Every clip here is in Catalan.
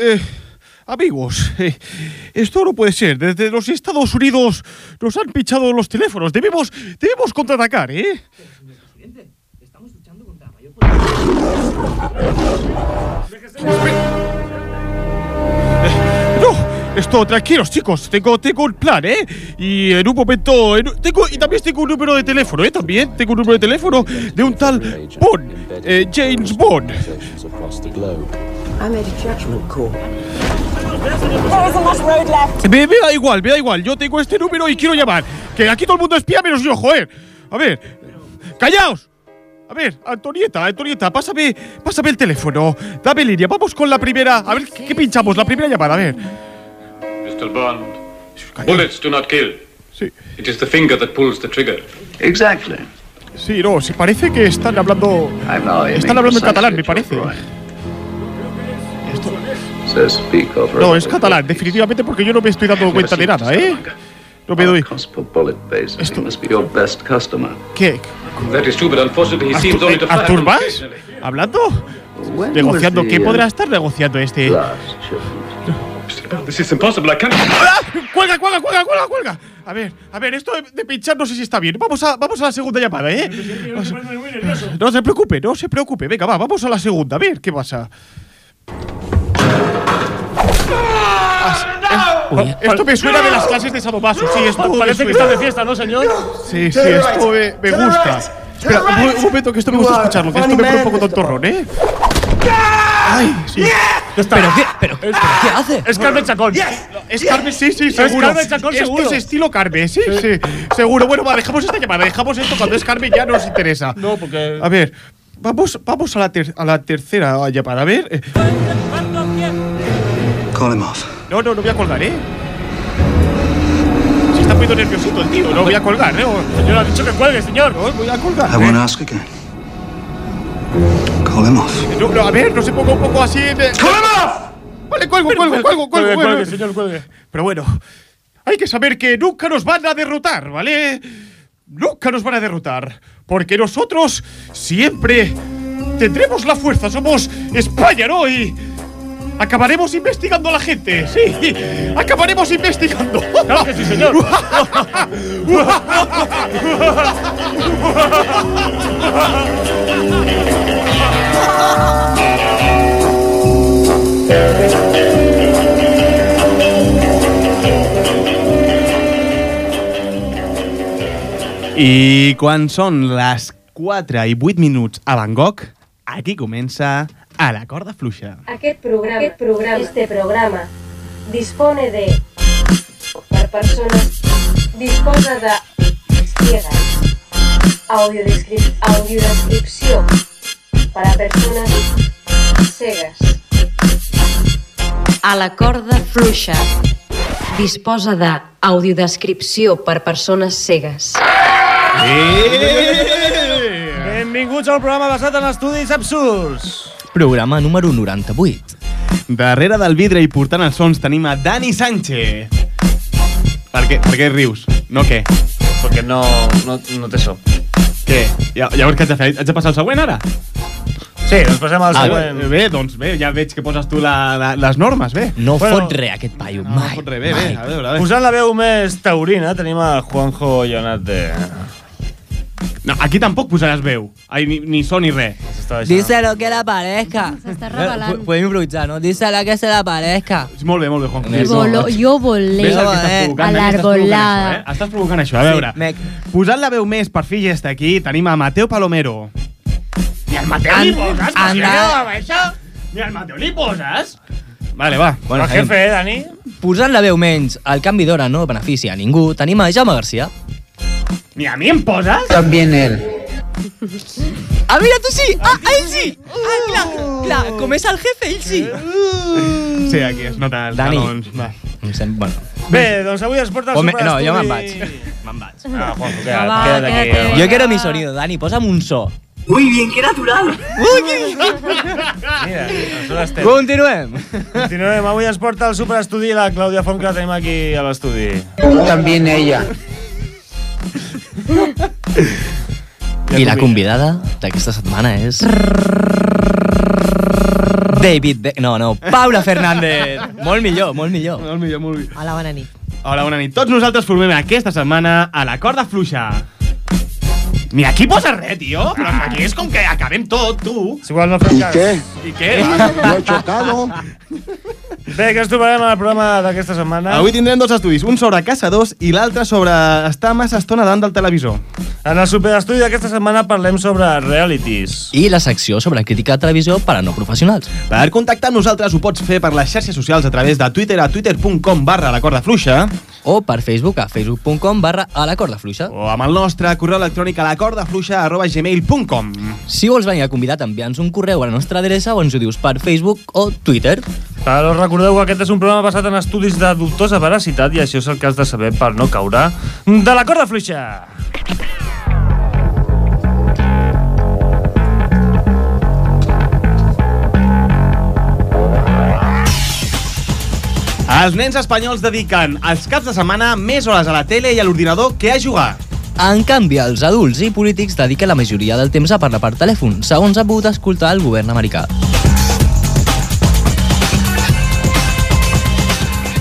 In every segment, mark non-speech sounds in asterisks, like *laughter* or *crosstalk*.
eh, amigos, eh, esto no puede ser. Desde los Estados Unidos nos han pinchado los teléfonos. Debemos, debemos contraatacar, ¿eh? Eh, No, esto, tranquilos chicos, tengo, tengo un plan, ¿eh? Y en un momento, en tengo, y también tengo un número de teléfono, ¿eh? También tengo un número de teléfono de un tal Bond, eh, James Bond. I made a judgment call. There isn't much road left. Me, me da igual, me da igual, yo tengo este número y quiero llamar. Que aquí todo el mundo espía menos yo, joder. A ver, callaos. A ver, Antonieta, Antonieta, pásame, pásame el teléfono. Dame línea, vamos con la primera. A ver, ¿qué pinchamos? La primera llamada, a ver. Mr. Bond, bullets do not kill. Sí. It is the finger that pulls the trigger. Exactly. Sí, no, se parece que están hablando. Están hablando en catalán, me parece. Over No, es catalán, definitivamente porque yo no me estoy dando cuenta de nada, ¿eh? No me doy. Esto-. ¿Qué? That is true, but unfortunately he seems only to fire ¿Artur Mas? occasionally. ¿Hablando? Negociando. ¿Qué podrá uh, estar negociando este? this is impossible. I can't. ¡Ah! ¡Cuelga, cuelga, cuelga, cuelga, cuelga! A ver, a ver, esto de, de pinchar no sé si está bien. Vamos a, vamos a la segunda llamada, ¿eh? No se preocupe, no se preocupe. Venga, va, vamos a la segunda. A ver, ¿qué pasa? Ah, eh, esto me suena de las clases de Sadomaso. Sí, esto Parece que está de fiesta, ¿no, señor? Sí, sí, esto me, me gusta. Espera, un, mo- un momento, que esto me gusta escucharlo, que esto me pone un poco tontorrón, ¿eh? ¡Ay! Sí. ¿Pero qué? ¿Pero, ¿pero qué hace? Es Carmen Chacón. Es Carmen, sí, sí, seguro. Carmen Chacón, Esto seguro. es estilo Carmen, sí, sí. Seguro. Bueno, va, dejamos esta llamada, dejamos esto. Cuando es Carmen ya nos interesa. No, porque. A ver, vamos, vamos a, la ter- a la tercera llamada. A ver. eh, Call him off. No, no, no voy a colgar, ¿eh? Se está poniendo nerviosito el tío. No voy a colgar, ¿eh? O- Señor, ha dicho que cuelgue, señor. No, voy a colgar. I ¿eh? won't ask again. Call him off. No, no, a ver, no se ponga un poco así. De... Vale, cuelgo, cuelgo, cuelgo, cuelgo. Cuelgue, cuelgo. cuelgue, señor, cuelgue. Pero bueno, hay que saber que nunca nos van a derrotar, ¿vale? Nunca nos van a derrotar. Porque nosotros siempre tendremos la fuerza. Somos España, ¿no? Y acabaremos investigando a la gente. Sí, acabaremos investigando. Claro que sí, señor. *laughs* I quan són les 4 i 8 minuts a Bangkok, aquí comença a la corda fluixa. Aquest programa, aquest programa, este programa dispone de per persones disposa de ciegas audiodescrip audiodescripció per a persones cegues A la corda fluixa. Disposa de audiodescripció per persones cegues. Benvinguts al programa basat en estudis absurds. Programa número 98. Darrere del vidre i portant els sons tenim a Dani Sánchez. Per què, per què rius? No què? Perquè no, no, no té so. Què? Ja, llavors què haig de fer? Haig de passar al següent ara? Sí, doncs passem al Ah, següent. bé, doncs bé, ja veig que poses tu la, la, les normes, bé. No Bueno, fot res, aquest paio. No, mai. no fot res, bé, bé, a veure, a veure. Posant la veu més taurina, tenim a Juanjo Llonate. No, aquí tampoc posaràs veu. Ai, ni, ni so ni res. Díselo que la parezca. S'està Eh, revelant. Podem improvisar, no? Díselo que se la parezca. Molt bé, molt bé, Juanjo. Més Sí, Volo, no, jo volé Ves el que estàs provocant, a això, eh? Estàs provocant això, a veure. Sí, mec. Posant la veu més per fi gesta aquí, tenim a Mateo Palomero. Ni al Mateo li poses, això? Ni al Mateo li poses? Vale, va. Bueno, el jefe, Dani? Posant la veu menys, el canvi d'hora no beneficia a ningú, tenim a Jaume Garcia. Ni a mi em poses? También él. Ah, mira, tu sí! Ah, ell sí! Ah, clar, clar, com és el jefe, ell sí! Sí, aquí es nota els Dani. talons. Va. Em sem... Bueno. Bé, doncs avui es porta el O me- superestudi... no, jo me'n vaig. Me'n vaig. Ah, Juanjo, queda't, va, queda't aquí. quédate. home. Jo quiero mi sonido, Dani, posa'm un so. Muy bien, qué natural. Mira, on estem? Continuem. Continuem. Avui ens porta el superestudi la Clàudia Font, que la tenim aquí a l'estudi. También ella. *laughs* I la convidada d'aquesta setmana és... David... Be no, no, Paula Fernández. molt millor, molt millor. Molt millor, molt millor. Hola, bona nit. Hola, bona nit. Tots nosaltres formem aquesta setmana a la corda fluixa. Ni aquí posa res, tio. Però aquí és com que acabem tot, tu. És igual, no fem cas. I què? Lo he chocado. Bé, que ens trobarem al programa d'aquesta setmana? Avui tindrem dos estudis, un sobre caçadors i l'altre sobre estar massa estona davant del televisor. En el superestudi d'aquesta setmana parlem sobre realities. I la secció sobre crítica de televisió per a no professionals. Per contactar amb nosaltres ho pots fer per les xarxes socials a través de Twitter a twitter.com barra la corda fluixa O per Facebook a facebook.com barra a la corda fluixa. o amb el nostre correu electrònic a la corda fluixa arroba gmail.com. Si vols venir a convidat, envia'ns un correu a la nostra adreça o ens ho dius per Facebook o Twitter. Però recordeu que aquest és un programa basat en estudis de dubtosa veracitat i això és el que has de saber per no caure de la corda fluixa. Els nens espanyols dediquen els caps de setmana més hores a la tele i a l'ordinador que a jugar. En canvi, els adults i polítics dediquen la majoria del temps a parlar per telèfon, segons ha pogut escoltar el govern americà.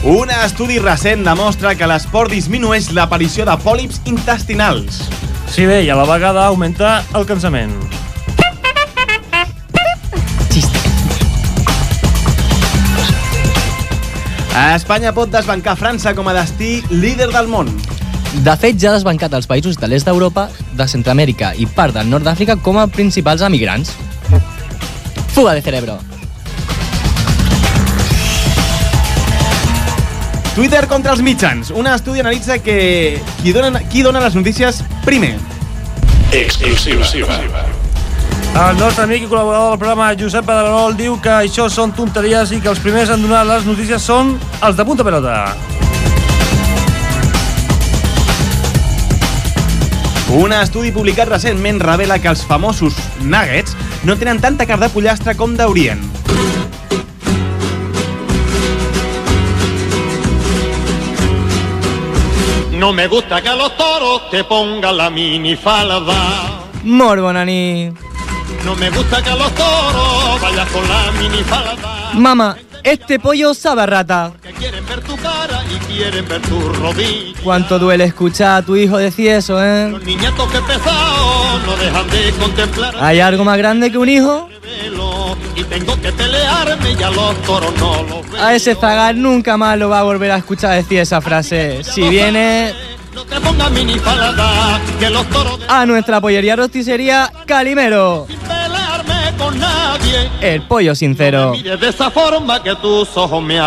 Un estudi recent demostra que l'esport disminueix l'aparició de pòlips intestinals. Sí, bé, i a la vegada augmenta el cansament. Espanya pot desbancar França com a destí líder del món. De fet, ja ha desbancat els països de l'est d'Europa, de Centroamèrica i part del nord d'Àfrica com a principals emigrants. Fuga de cerebro. Twitter contra els mitjans. Un estudi analitza que qui dona, qui dona les notícies primer. Exclusiva. El nostre amic i col·laborador del programa, Josep Pedrerol, diu que això són tonteries i que els primers en donar les notícies són els de punta pelota. Un estudi publicat recentment revela que els famosos nuggets no tenen tanta carn de pollastre com d'haurien. No me gusta que a los toros te pongan la minifalda. Molt bona nit. No me gusta que a los toros vayas con la minifalda. Mama, este pollo sabe a rata. Que quieren ver tu cara y quieren ver tu rodilla. Cuánto duele escuchar a tu hijo decir eso, ¿eh? Los niñatos que pesados no dejan de contemplar ¿Hay algo más grande que un hijo? Y tengo que pelearme y a los toros no los veo. A ese zagar nunca más lo va a volver a escuchar decir esa frase. Si viene No te pongas minifalda, que los toros de a nuestra pollería rosticería Calimero, el pollo sincero. De esa forma que tus ojos me.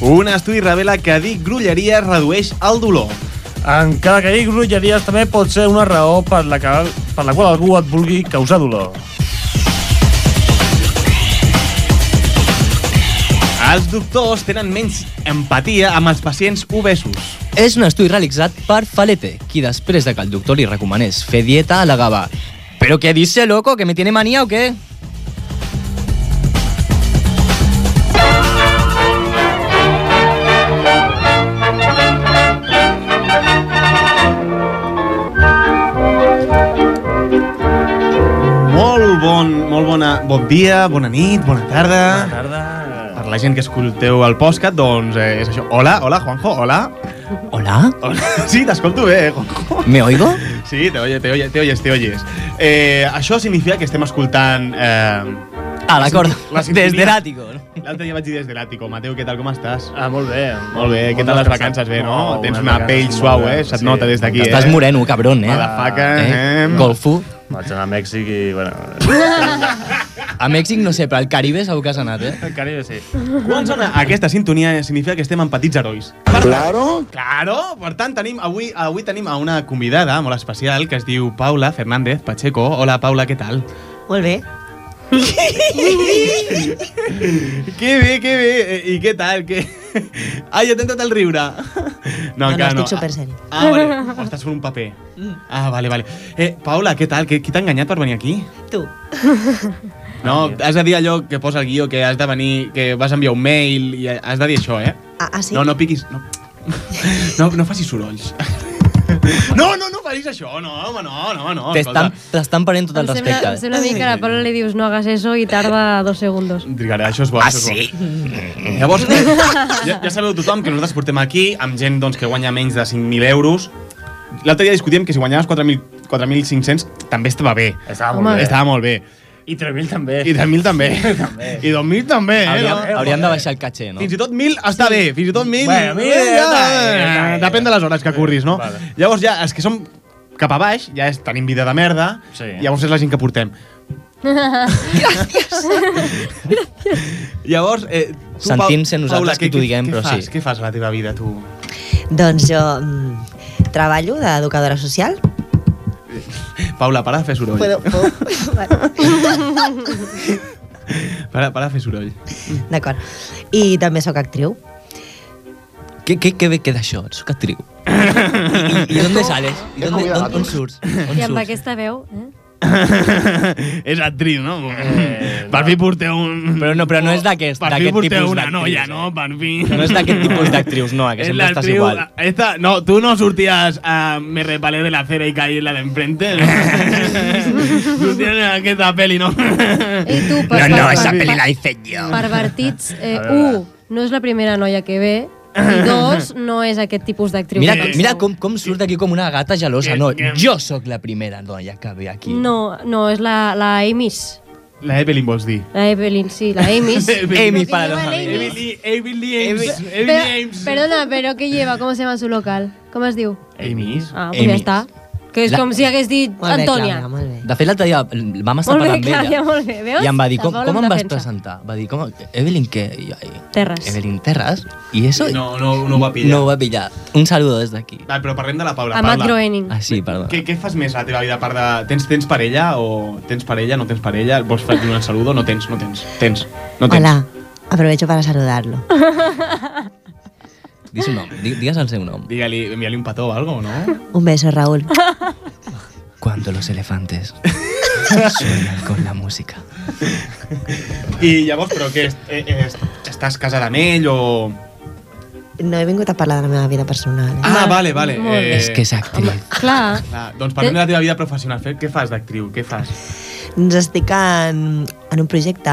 Un estudi revela que dir grulleria redueix el dolor. Encara que dir grulleries també pot ser una raó per la, que, per la qual algú et vulgui causar dolor. Els doctors tenen menys empatia amb els pacients obesos. És un estudi realitzat per Falete, qui després de que el doctor li recomanés fer dieta alegava «Però què dice, loco? ¿Que me tiene manía o qué?» Molt bon, molt bona, bon dia, bona nit, bona tarda. Bona tarda. Per la gent que escolteu el podcast, doncs eh, és això. Hola, hola, Juanjo, hola. Hola? Hola. *laughs* Sí, t'escolto bé, eh, Juanjo. ¿Me oigo? Sí, te, oye, te, oye, te oyes, te oyes. Eh, això significa que estem escoltant... Eh, A la corda. la sintonia- Desde l'àtico. L'altre dia vaig dir des de l'àtico. Mateu, què tal, com estàs? Ah, molt bé. Molt bé, què tal les vacances? Bé, no? Tens una pell suau, eh? Se't nota des d'aquí, eh? Estàs moreno, cabron, eh? Motherfucker, eh? eh? Golfo. Vaig anar a Mèxic i, bueno... *laughs* A Mèxic no sé, però al Caribe segur que has anat, eh? El Caribe sí. Quan sona aquesta sintonia significa que estem en petits herois. Claro. Claro, per tant, tenim, avui, avui tenim a una convidada molt especial que es diu Paula Fernández Pacheco. Hola, Paula, què tal? Molt bé. que bé, que bé. I què tal? Que... Ai, ja t'he entrat el riure. No, no, estic superseri. Ah, vale. O estàs fent un paper. Ah, vale, vale. Eh, Paula, què tal? Qui t'ha enganyat per venir aquí? Tu. *laughs* No, has de dir allò que posa el guió, que has de venir, que vas enviar un mail i has de dir això, eh? Ah, ah, sí? No, no piquis, no, No, no facis sorolls. No, no, no facis això. No, home, no, no, no. T'estan prenent tot el Em sembla, respecte. em sembla a mi que a la Paula li dius no hagas eso i tarda dos segundos. Trigaré, això és bo. Ah, això és sí? Bo. Llavors, *laughs* ja, ja sabeu tothom que nosaltres portem aquí amb gent doncs, que guanya menys de 5.000 euros. L'altre dia discutíem que si guanyaves 4.000 4.500 també estava bé. Estava Home. molt bé. Estava molt bé. I 3.000 també. I 3.000 també. *laughs* També. I 2.000 també, eh? Hauríem, no? hauríem de baixar el caché, no? Fins i tot 1.000 està bé, fins i tot 1.000... Bueno, mil, eh, ja està, ja està. Depèn de les hores que curris, no? Vale. Llavors ja, els que som cap a baix, ja és, tenim vida de merda, Sí. llavors és la gent que portem. *laughs* Llavors, eh, tu, Sentim-se nosaltres Paula, que t'ho diguem, què però fas? sí. Què fas a la teva vida, tu? Doncs jo mm, treballo d'educadora social. *laughs* Paula, para de fer soroll. Puedo... *laughs* Para, para de fer soroll. D'acord. I també sóc actriu. Què, què, què bé queda això? Soc actriu. *laughs* I, i, i d'on sales? I d'on, on, on surts? I amb aquesta veu, eh? *laughs* és actriu, no? Eh, per fi porteu un... Però no, però no és d'aquest Per fi porteu tipus una d'actrius, noia, no? Per fi. No és d'aquest tipus d'actrius, no, que Es sempre la *laughs* estàs igual. Esta, no, tú no surtías a Me repalé de la acera y caí en la de enfrente. *laughs* tú tienes aquesta peli, ¿no? I tu, per, No, no, per- esa peli la hice yo. Pervertits, eh, un, no és la primera noia que ve, i *clears throat* dos, no és aquest tipus d'actriu. Mira, que mira com, com surt aquí com una gata gelosa. No, jo sóc la primera noia que ve aquí. No, no, és la, la Amy's. La Evelyn vols dir. La Evelyn, sí, la Amy's. *laughs* Amy que para los amigos. Evelyn Ames. Pero- perdona, pero ¿qué lleva? ¿Cómo se llama su local? ¿Cómo es diu? Amy's. Ah, pues ja Amy's. està. Que és La- com si hagués dit Molt bé, Antònia. Clàudia, molt bé. De fet, l'altre dia vam estar Molt bé, parlant amb Clàudia, ella. molt bé. Veus? I em va dir, La com, com em vas defensa. presentar? Va dir, com, Evelyn, què? I jo, Terres. Evelyn Terras? I eso No, no, no ho va pillar. no ho va pillar. Un saludo des d'aquí. Va, però parlem de la Paula. A Matt Groening. Ah, sí, perdó. què, què fas més a la teva vida? A part de... Tens, tens parella o tens parella, no tens parella? Vols fer un saludo? No tens, no tens. Tens, no tens. Hola, aprovecho para saludarlo. *laughs* Digues un nom, di- digues el seu nom. Digue-li, envia-li un petó o algo, no? *laughs* Un beso, Raúl. *laughs* Cuando los elefantes suenan con la música. I llavors, però què? est- eh, eh, Estàs casada amb ell o...? No he vingut a parlar de la meva vida personal. Eh? Ah, vale, vale. Molt bé. És que és actriu. Clar. Clar, doncs parlem de la teva vida professional. Fer- Què fas d'actriu? Què fas? Doncs estic en, en un projecte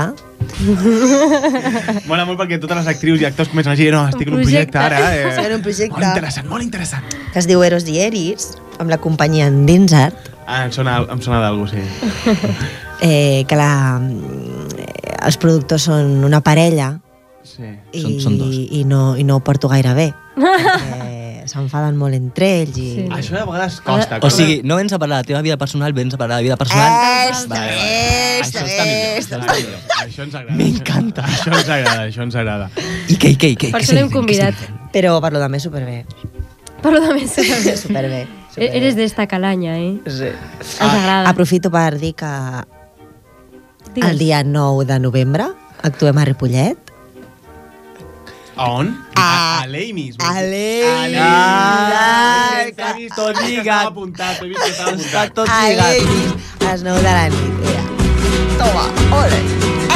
Mola molt perquè totes les actrius i actors comencen a dir no, estic en un projecte ara. Eh? En un projecte. Molt interessant, molt interessant. que es diu Eros i Eris, amb la companyia Endinsart, Ah, em sona, em sona d'algú, sí. *laughs* eh, que la, eh, els productors són una parella sí. i, Són- són dos. i, no, i no ho porto gaire bé. perquè *laughs* s'enfaden molt entre ells i... Sí. Això a vegades costa. O sigui, no vens a parlar de la teva vida personal, vens a parlar de la vida personal. Esta, Vale, vale. esta, Això està millor, esta. això està millor. Això ens agrada. M'encanta. Això ens agrada, això ens agrada. I què, i què, i què? Per això l'hem convidat. Però per lo de més superbé. Però també superbé. *laughs* Superbé. E- Eres d'esta calanya, eh? Sí. Ens agrada. Aprofito per dir que Digues. el dia 9 de novembre actuem a Ripollet. A on? A, a l'Amis. A l'Amis. Ah, Ai, T'he vist, tot t'he vist que lligat. estava apuntat, t'he vist que estava Està apuntat. tot A. A les 9 de la nit. Mira. Toma, ole.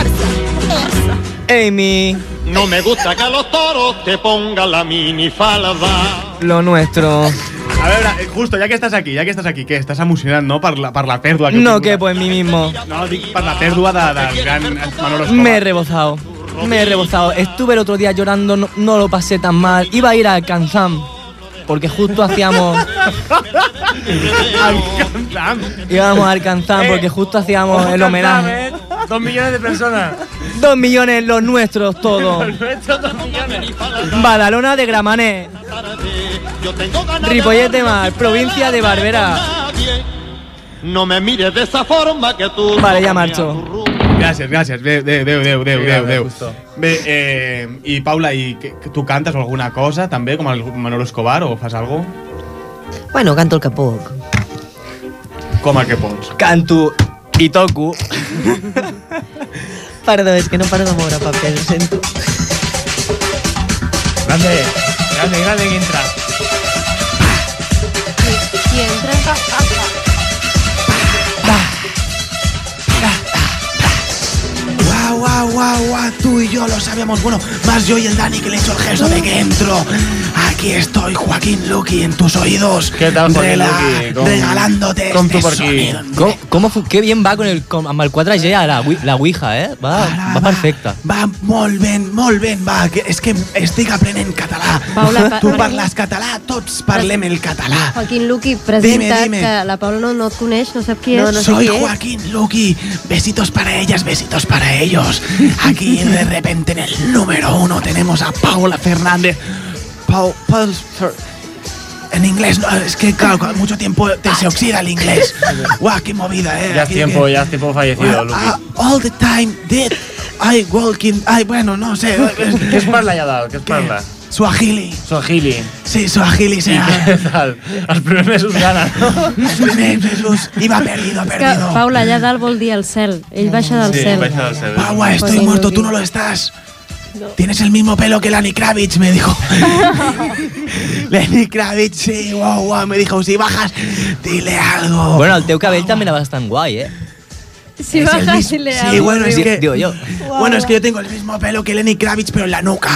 Arsa, arsa. Amy, No me gusta que los toros te pongan la minifalda. lo nuestro. A veure, eh, justo, ja que estàs aquí, ja que estàs aquí, què? Estàs emocionat, no?, per la, per la pèrdua. Que No quepo en mí mismo. No, dic per la pèrdua de, del gran Manolo Escobar. Me he rebozado. Me he rebozado. Estuve el otro día llorando, no, no lo pasé tan mal. Iba a ir al Canzam. Porque justo hacíamos. Alcanzam. íbamos al Canzam porque justo hacíamos el homenaje. ¿eh? Dos millones de personas. Dos millones los nuestros todos. dos millones. Badalona de Gramané. Ripollet de Mar, provincia de Barberà. nadie. No me mires de esa forma que tú. Vale, ya marcho. Gràcies. Bé, Déu, Déu, Déu, Déu, Sí, Déu, bé, eh, i Paula, i que, que tu cantes o alguna cosa també, com el Manolo Escobar, o fas alguna Bueno, canto el que puc. Com el que pots. Canto i toco. *laughs* Perdó, és que no paro de moure paper, ho sento. Grande, grande, grande que entra. Si entra... Guau, guau, guau, guau, tú y yo lo sabíamos. Bueno, más yo y el Dani que le he hecho el gesto de que entro. Aquí estoy, Joaquín Luqui, en tus oídos. ¿Qué tal, Joaquín Luqui? Regalándote este tu aquí? sonido. Com fu, que bien va con el, amb el 4G a la, la Ouija, eh? Va, va perfecte. Va molt ben, molt ben, va, que és que estic aprenent català. Paula, pa- tu parles català, tots parlem el català. Joaquín Luqui, presenta't, Dime, dime. que la Paula no, no et coneix, no sap qui és. Soy Joaquín Luqui. Besitos para ellas, besitos para ellos. Aquí de repente en el número uno tenemos a Paula Fernández. Paul, Paul Fer- en inglés, no, es que claro, mucho tiempo te se oxida el inglés. *laughs* Guau, qué movida, eh. Ya es tiempo, ya es tiempo fallecido, Well, ah, all the time did I walking, ay, bueno, no sé. *laughs* Què es parla allà dalt? Què es parla? Swahili. Swahili. Sí, Swahili sea. *laughs* què tal? Els primers mesos gana, no? Iba perdido, perdido. Paula, allà dalt vol dir el cel. Ell baixa del Sí, cel. baixa del cel. Guau, guau, estoy muerto, Luqui. tú no lo estás. Tienes el mismo pelo que Lenny Kravitz, me dijo. *laughs* Lenny Kravitz, sí, guau, guau, me dijo, si bajas, dile algo. Bueno, el teu cabell també era bastant guai, eh? Si bajas y le Sí, bueno, es que. Digo yo. Bueno, es que yo tengo el mismo pelo que Lenny Kravitz, pero en la nuca.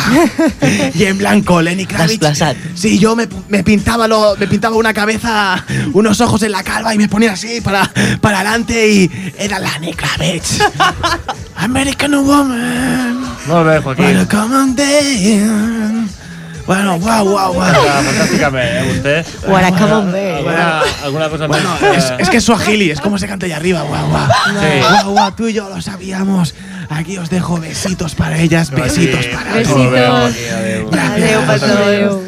*laughs* y en blanco, Lenny Kravitz. Desplazat. Sí, yo me, me pintaba lo, me pintaba una cabeza, unos ojos en la calva y me ponía así para, para adelante y era Lenny Kravitz. *laughs* American Woman. Molt bé, Joaquín. Bueno, come on down. Bueno, guau, guau, guau. Fantàsticament, eh, vostè? Guara, come on, bé. Alguna, alguna cosa Bueno, més? es, es que es Swahili, es como se canta allá arriba, guau, guau. Sí. Guau, guau, tú y yo lo sabíamos. Aquí os dejo besitos para ellas, besitos para Besitos. Adéu. Adéu, Adéu.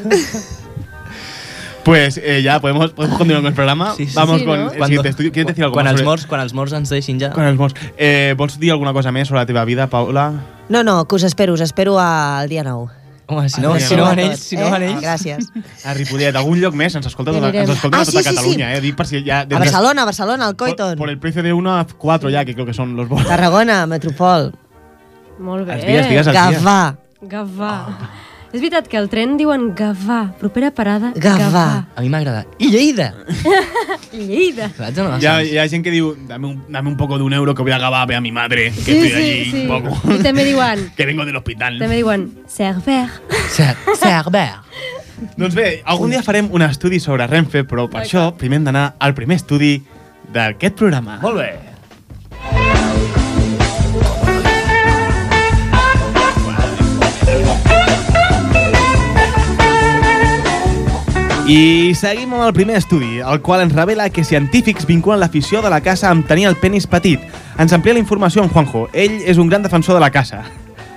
Pues eh, ya podemos, podemos continuar con el programa. Sí, sí. Vamos Sí, con ¿no? el siguiente estudio. ¿Quieres decir algo quan más els sobre- morts, quan els morts ens deixin ja... Con els morts. Eh, vols dir alguna cosa més sobre la teva vida, Paula? No, no, que us espero, us espero al dia 9. Home, si no, Ah, si no van ells, si no eh? van ells... Gràcies. A Ripollet, algun lloc més? Ens escolta Hi tota, ens escolta Ah, tota sí, sí, sí. Catalunya, eh? Dic per si ja... A Barcelona, a Barcelona, al Por, Coiton. por el precio de 1 a 4 ya, que creo que son los bolos. Tarragona, Metropol. Molt bé. Els dies, digues els dies. Gavà. Gavà. És veritat que al tren diuen Gavà. Propera parada, Gavà. A mi m'agrada. I Lleida! *laughs* Lleida. Saps? No, Ya, ya hay gente que diu, dame un, dame un poco de un euro que voy a a ver a mi madre, que Sí, estoy sí, allí sí. un poco. I també diuen, *laughs* que vengo del hospital. també diuen Cerver. Cer Cerver. *laughs* Doncs bé, algun dia farem un estudi sobre Renfe, però per això primer hem d'anar al primer estudi d'aquest programa. Molt bé. I seguim amb el primer estudi, el qual ens revela que científics vinculen l'afició de la caça amb tenir el penis petit. Ens amplia la informació en Juanjo. Ell és un gran defensor de la caça.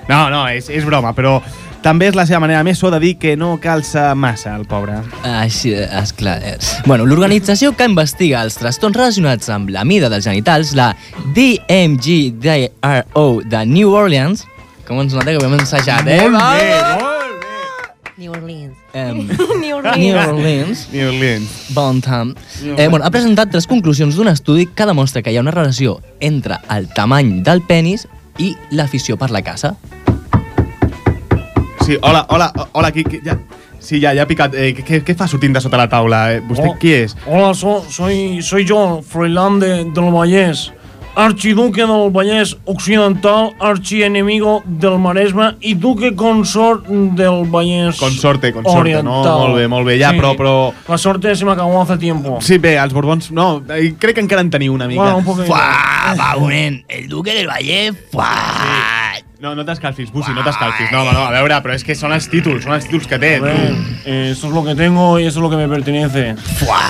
No, no, és, és broma, però també és la seva manera més so de dir que no calça massa, el pobre. Així, esclar. eh. Bueno, l'organització que investiga els trastorns relacionats amb la mida dels genitals, la DMGDRO de New Orleans, com ens nota que ho hem ensajat, eh? Molt bé, molt bé. New Orleans. *laughs* New New Orleans. New Orleans. Bon time. Eh, bueno, ha presentat tres conclusions d'un estudi que demostra que hi ha una relació entre el tamany del penis i l'afició per la caça. Sí, hola, hola, hola, aquí, aquí ja... Sí, ja, ja ha picat. Eh, què, què fa sortint de sota la taula? Eh, vostè Oh. qui és? Hola, so, soy, soy yo, Froilán de, del Vallès, archiduque del Vallès Occidental, archienemigo del Maresme i duque consort del Vallès Consorte, consorte, Oriental. no? Molt bé, molt bé, ja, però- però- La sorte se me acabó hace tiempo. Sí, bé, els Borbons... No, eh, crec que encara en teniu una mica. Bueno, un poquito. Fuà, va, bonent, el duque del Vallès, fuà. No, no t'escalfis, Busi, no t'escalfis. No, no, a veure, però és que són els títols, són els títols que té. Ver, eh, esto es lo que tengo y eso es lo que me pertenece. Fuà.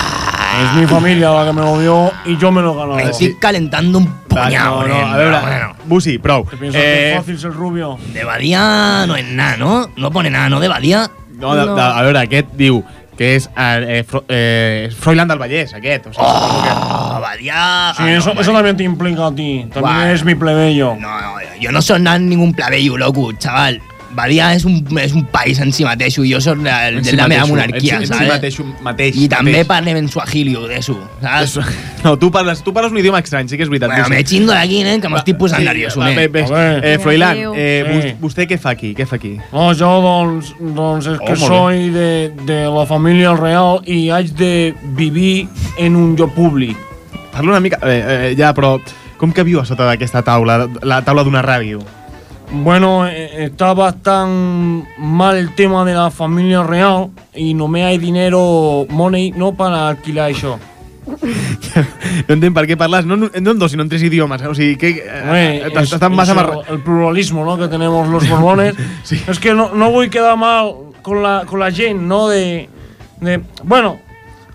Es mi familia la que me lo dio y yo me lo he ganado. Me estic calentando un puñado, no, no, nen, a veure, bueno. Busi, prou. ¿Te piensas que Eh, es fácil ser rubio? De Badia no es nada, ¿no? No pone nada, ¿no? De Badia. no, de, de, a veure, aquest diu que és eh, Fro, eh, Froilán del Vallès, aquest. O sigui, suposo que... Oh, Badia. Sí, Ah, eso, no, eso vale. también te implica a ti. También Guau. eres mi plebeyo. No, no, yo no soy nada ningún plebeyo, loco, chaval. Badia és un, és un país en si mateix i jo soc de, En de si la meva monarquia, en si- en si saps? mateixo, mateix, I també mateix. parlem en suahili d'això, saps? No, tu parles, tu parles un idioma estrany, sí que és veritat. Bueno, me chindo d'aquí, nen, que m'estic posant nerviós, va, bé, bé. Eh, Froilán, eh, Sí. vos- vostè què fa aquí? Què fa aquí? No, yo, doncs, doncs és que Oh, soy de, de la família real i haig de vivir en un lloc públic. Parla una mica... Eh, eh, ja, però com que viu a sota d'aquesta taula, la taula d'una ràdio? Bueno, eh, está bastante mal el tema de la familia real y no me hay dinero, money, no para alquilar eso. *laughs* No entenc per què parles, no, en dos, sinó en tres idiomes. O sigui, que eh, es- estan massa eso, amarrats. El pluralismo ¿no? que tenemos los *laughs* borbones. Es que no, no voy a quedar mal con la, con la gent, ¿no? De, de, bueno,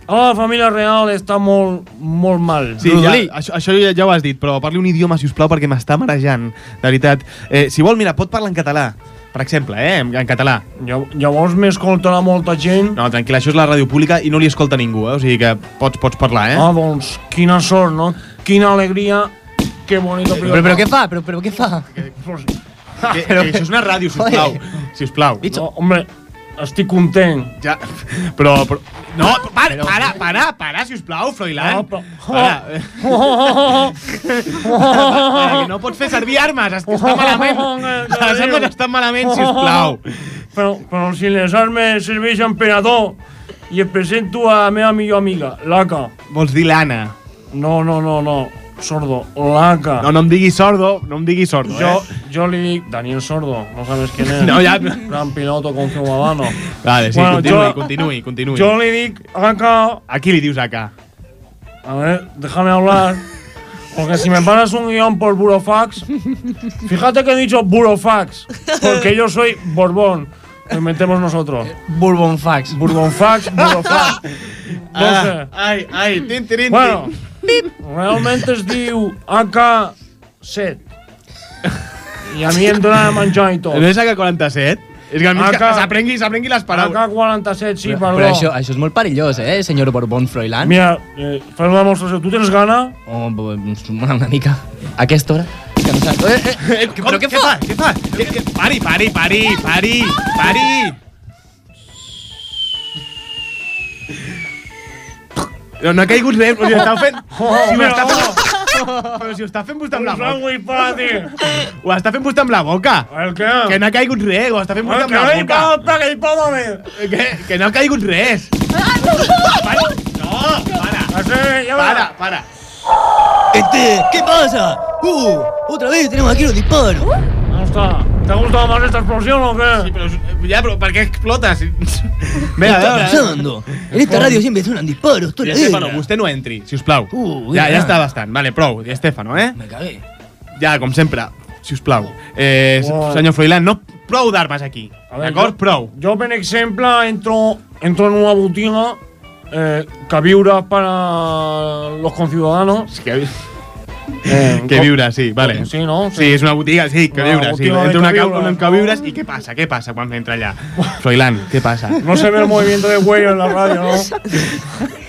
ahora la familia real està molt, molt mal. Sí, ja, això, això ja, ja ho has dit, però parli un idioma, si us plau, perquè m'està marejant, de veritat. Eh, si vol, mira, pot parlar en català, per exemple, eh, en, en català. Llavors m'escoltarà molta gent. No, tranquil, això és la ràdio pública i no li escolta ningú, eh? o sigui que pots, pots parlar, eh? Ah, doncs, quina sort, no? Quina alegria, que bonito Però, però què fa? Però, però què fa? Que, que això és una ràdio, sisplau. Sisplau. No, hombre, estic content. Ja, però, però... No, para, para, para, para, sisplau, Froilán. No, però- Para. *laughs* Para, que no pots fer servir armes, és que està malament. *laughs* Les armes estan malament, sisplau. Però, però si les armes serveixen per a tot i et presento a la meva millor amiga, l'Aca. Vols dir l'Anna? No, no, no, no, sordo, l'Aca. No, no em diguis sordo, no em diguis sordo, Yo, eh? yo le digo, Daniel Sordo, no sabes quién es. *laughs* No, ya- Gran piloto con ciudadano. Vale, sí, continuï, continuï, continuï. Yo le digo acá. A qui li dius? A ver, déjame hablar. Porque si me paras un guion por Burofax, fíjate que he dicho Burofax, porque yo soy Borbón. Lo inventemos nosotros. Bourbon Fax. Bourbon Fax, Burofax. No *laughs* Ah, sé. ai, ai, tin, tin, tin. Bueno, realmente es diu AK7. I a mi em dona de menjar i tot. No és AK-47? És que almenys AK s'aprengui s'aprengui les paraules. AK-47, sí, perdó. Però això, això és molt perillós, eh, senyor Borbón Froilán? Mira, eh, fes una demostració. Tu tens gana? Oh, una, una mica. A aquesta hora? Que no. Eh, eh, *laughs* Eh, però què fa? Què fa? Què, què? Pari, pari, pari, pari, pari. No, no ha caigut res, però si ho està fent... Si ho està fent... Però si ho està fent vostè amb la boca. Ho està fent vostè amb la boca. El què? Que no ha caigut res, ho està fent vostè amb la Que boca. pàgame. Que, que no ha caigut res. Para. No, para. Va. Para, para. Este, ¿qué pasa? Uh, otra vez tenemos aquí los disparos. ¿Cómo está? ¿Te ha gustado más esta explosión o qué? Sí, però, ja, però per què explotes? ¿Qué *laughs* está pasando? En esta radio siempre suenan disparos toda la Estefano, vostè no entri, si us plau. Uh, ja, ja està bastant. Vale, prou. Estefano, eh? Me cagué. Ja, com sempre, si us plau. Eh, Wow. senyor Froilán, no prou d'armes aquí. A ver, D'acord? yo- Prou. Yo, por ejemplo, entro, entro en una botiga eh, que viure para los conciudadanos. Que, Eh, que viure, sí, vale. Sí, no? Sí, és una botiga, sí, que viure, sí. Entra una, queviures, ca- un no? queviures i què passa? Què passa quan entra allà? Froilán, què passa? No se ve el movimiento de cuello en la radio, ¿no? *laughs*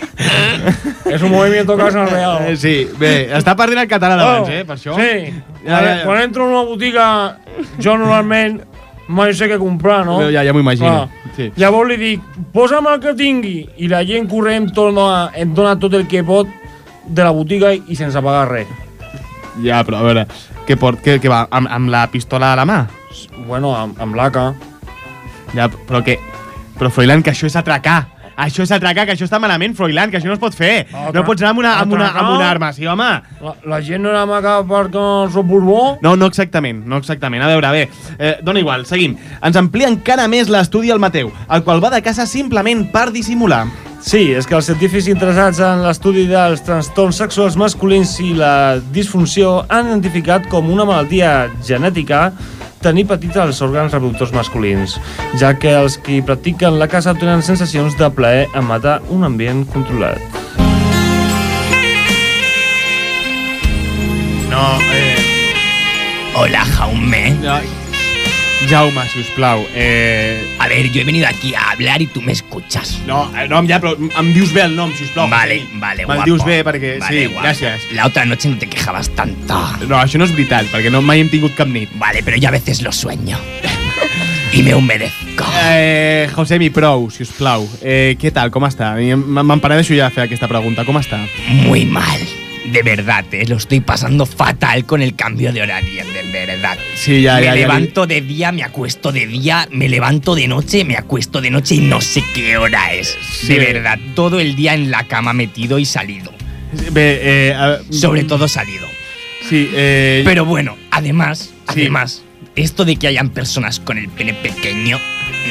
es un movimiento casi Eh, real. sí, bé, està perdent el català d'abans, eh, per això. Sí. Ja, ja, ja. Quan entro en una botiga, jo normalment mai sé què comprar, no? Ja, ja m'ho imagino. Sí. Llavors li dic, posa'm el que tingui. I la gent corrent dona, em dona tot el que pot de la botiga i sense pagar res. Ja, però a veure, què, port, què, què va, amb, amb la pistola a la mà? Bueno, amb, amb l'ACA. Ja, però què? Però Froilán, que això és atracar. Això és atracar, que això està malament, Froilán, que això no es pot fer. Atra- No pots anar amb una, amb una, amb una arma, sí, home. La, la gent no era maca perquè soc borbó? No, no exactament, no exactament. A veure, bé, eh, dona igual, seguim. Ens amplia encara més l'estudi al Mateu, el qual va de casa simplement per dissimular. Sí, és que els científics interessats en l'estudi dels trastorns sexuals masculins i la disfunció han identificat com una malaltia genètica tenir petits els òrgans reproductors masculins, ja que els que practiquen la caça tenen sensacions de plaer en matar un ambient controlat. No, eh... Hola, Jaume. Jaume, si us plau, eh... A ver, yo he venido aquí a hablar y tú me escuchas. No, eh, no, ja, però em dius bé el nom, si us plau. Vale, Sí. vale, Me'l guapo. dius bé, perquè... Vale, sí, guapo. gràcies. La otra noche no te quejabas tanto. No, això no és veritat, perquè no mai hem tingut cap nit. Vale, pero yo a veces lo sueño. y me humedezco. Eh, Josemi, prou, si us plau. Eh, què tal, com està? Me'n penedeixo ja fer aquesta pregunta. Com està? Muy mal. De verdad, eh, lo estoy pasando fatal con el cambio de horario, de verdad. Sí, ya, me ya, ya. levanto de día, me acuesto de día, me levanto de noche, me acuesto de noche y no sé qué hora es. Sí. De verdad, todo el día en la cama metido y salido. Eh... a- Sobre todo salido. Sí, eh... Pero bueno, además, Sí. además, esto de que hayan personas con el pene pequeño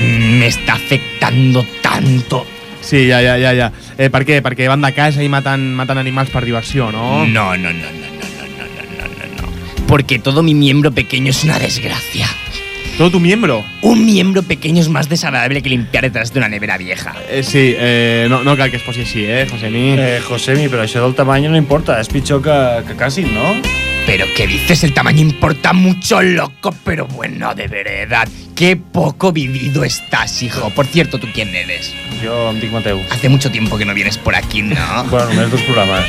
mm, me está afectando tanto. Sí, ja, ja, ja, ja. Eh, per què? Perquè van de casa i maten, maten animals per diversió, no? No, no, no, no, no, no, no, no, no, no. Porque todo mi miembro pequeño es una desgracia. ¿Todo tu miembro? Un miembro pequeño es más desagradable que limpiar detrás de una nevera vieja. Eh, sí, eh, no, no cal que es posi així, eh, Josemi? Eh, Josemi, però això del tamany no importa. És pitjor que, que casin, no? Pero ¿qué dices? El tamaño importa mucho, loco, pero bueno, de verdad. Qué poco vivido estás, hijo. Por cierto, ¿tú quién eres? Em dic Mateu. Hace mucho tiempo que no vienes por aquí, ¿no? *laughs* Bueno, només dos programes.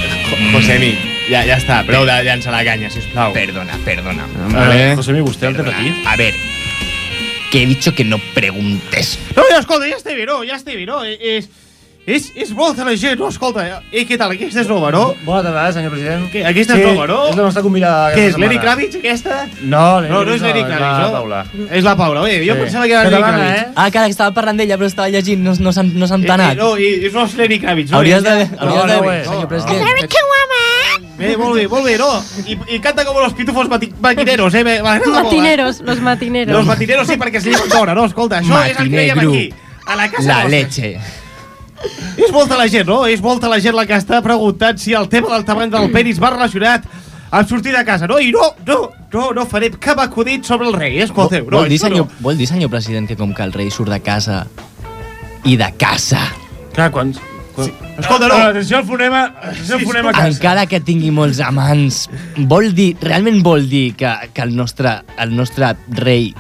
Josemi, ja, ja està, prou de llançar la canya, sisplau. Perdona, perdona. Vale. Eh, Josemi, vostè el té Perdona. petit? A ver, que he dicho que no preguntes. No, ja, escolta, ja estic bé, no? Ja estic bé, no? És, és, és molta la gent, no? Escolta, eh, què tal? Aquesta és nova, no? Bona tarda, senyor president. Què, aquesta és nova, no? És la nostra convidada. Què és, Lenny setmana. Kravitz, aquesta? No, No, no és Kravitz Lenny no, Kravitz, és la no? Paula. És la Paula, bé, jo Sí. pensava que era Lenny Catalana, Kravitz. eh? Ah, que ara que estava parlant d'ella, però estava llegint, no, no, s'ha- no s'ha entenat. Eh, no, i, i no és Lenny Kravitz, no? Hauries de... Hauries de... no, no, senyor no. president. Bé, molt bé, molt bé, no? I, i canta com los pitufos mati- maquineros, eh? Eh? Matineros, los matineros. Los matineros sí, perquè es lleven d'hora, no? Escolta, això és el que aquí, a la casa La leche. És molta la gent, no? És molta la gent la que està preguntant si el tema del tamany del penis va relacionat amb sortir de casa, no? I no, no, no, no farem cap acudit sobre el rei, escolteu. No, vol, dir, senyor, no. vol dir, senyor president, que com que el rei surt de casa i de casa, Clar, quan... quan... Escolta, no. Ah, Atenció al fonema, atenció al Sí, fonema casa. encara que tingui molts amants, vol dir, realment vol dir que, que el, nostre, el nostre rei...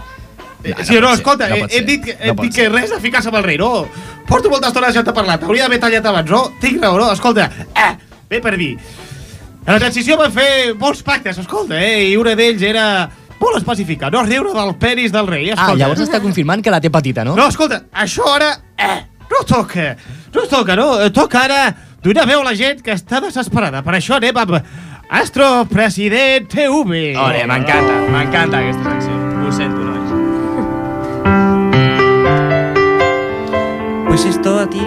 Eh, Sí, no, escolta, no ser, dit, que, no dit que res de ficar-se amb el rei, no? Porto molta estona ja t'ha parlat, hauria d'haver tallat abans, no? Tinc raó, no? Escolta, eh, bé per dir. A la transició van fer molts pactes, escolta, eh? I un d'ells era molt específica, no riure del penis del rei, Ah, escolta. llavors està confirmant que la té petita, no? No, escolta, això ara eh, no toca. No toca, no? Toca ara donar veu a la gent que està desesperada. Per això anem amb Astro President TV. Ole, m'encanta, m'encanta aquesta secció. Pues esto a ti,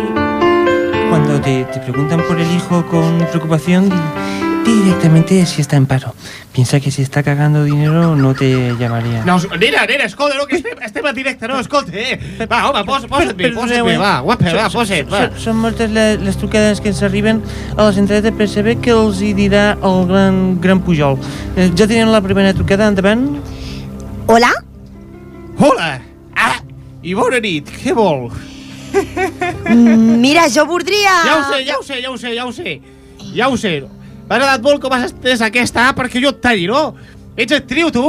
cuando te, te preguntan por el hijo con preocupación, di directamente si está en paro. Piensa que si está cagando dinero no te llamaría. No, nena, nena, escolta, no, que estem, estem en directe, no, escolta, eh. Va, home, posa, posa't bé, posa't bé, va, guapa, va, posa't, va. Són, són moltes les, les trucades que ens arriben a la centraleta per saber què els hi dirà el gran, gran Pujol. Eh, ja tenim la primera trucada, endavant. Hola? Hola. Ah, i bona nit, què vol? Mm, Mira, jo voldria... Ja ho sé, ja ho sé, ja ho sé, ja ho sé. Ja ho sé. M'ha agradat molt com has estès aquesta perquè jo et talli, no? Ets actriu, tu?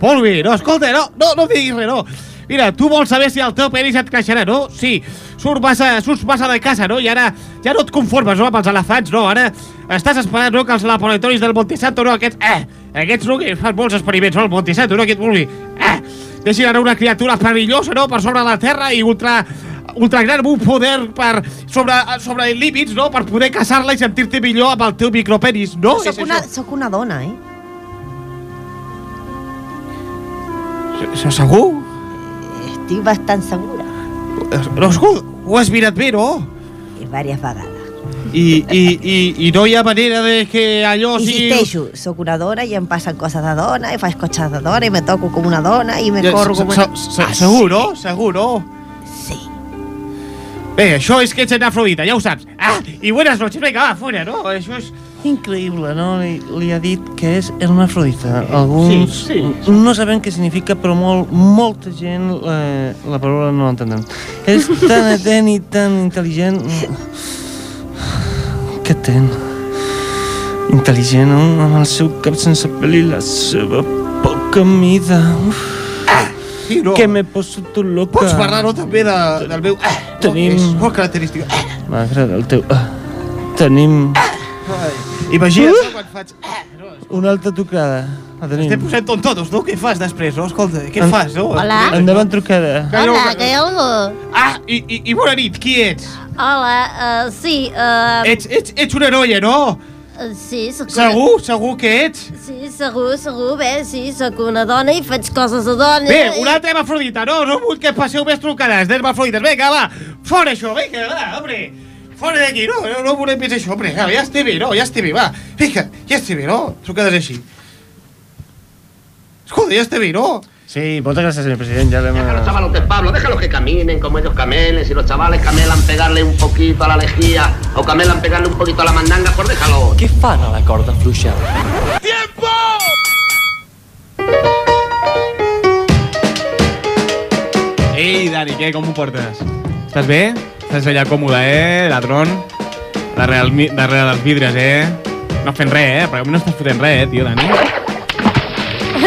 Bé, no, escolta, no, no, no diguis res, no. Mira, tu vols saber si el teu penis et creixerà, no? Sí, surt massa, surts massa de casa, no? I ara ja no et conformes, no, amb els elefants, no? Ara estàs esperant, no, que els laboratoris del Montesanto, no, aquests, eh, aquests, no, que fan molts experiments, no, el Montesanto, no, aquest vulgui, eh, deixin anar una criatura perillosa, no?, per sobre la Terra i ultra ultra gran un poder per sobre, sobre límits, no? Per poder caçar-la i sentir-te millor amb el teu micropenis, no? Soc És una, això. soc una dona, eh? Se- Segur? Estic bastant segura. No, ho has mirat bé, no? I diverses vegades. I, i, i, i no hi ha manera de que allò sigui... Insisteixo, sóc una dona i em passen coses de dona, i faig cotxes de dona, i me toco com una dona, i me corro com una... se- Segur, no? Segur, no? Bé, això és que ets hermafrodita, ja ho saps. Ah, i buenas noches, vinga, va, fora, no? Això és... Increïble, no? Li, li ha dit que és hermafrodita. Alguns Sí, sí, no saben què significa, però molt, molta gent la, la paraula no l'entenen. És tan *laughs* atent i tan intel·ligent... Que ten? Intel·ligent, no? amb el seu cap sense pèl i la seva poca mida. Uf, Sí, no? que me poso tu loca. Pots parlar, no, també de, del meu... Ah, Tenim- És molt característic. Ah, M'agrada el teu... Ah, tenim Imagina't, no, quan faig... No, una altra. La tenim. estem posant tontotos, no? Què fas després, no? Escolta, què En- fas, no? Hola. Endavant trucada. Hola, que hi ha Ah, i, i, i bona nit, qui ets? Hola, uh, sí, uh, Ets, ets, ets una noia, no? Sí, sóc Segur, segur que ets? Sí, segur, segur, bé, sí, sóc una dona i faig coses de dona. Bé, una altra hermafrodita, no? No vull que passeu més trucades d'hermafrodites. Vinga, va, fora això, vinga, va, hombre. Fora d'aquí, no, no, no volem més això, hombre. Va, ja estic bé, no, ja estic bé, va. Vinga, ja estic bé, no? Trucades així. Escolta, ja estic bé, no? Sí, moltes gràcies, senyor president. Ja l'hem... Los chavalotes, Pablo, déjalos que caminen como ellos camelen. Si los chavales camelan pegarle un poquito a la lejía o camelan pegarle un poquito a la mandanga, pues déjalo. Què fan a la corda fluixa? Ei, Dani, què, com ho portes? Estàs bé? Estàs allà còmode, eh, ladrón? Darrere, el, darrere dels vidres, eh? No fent res, eh? Però a mi no estàs fotent res, eh, tio, Dani?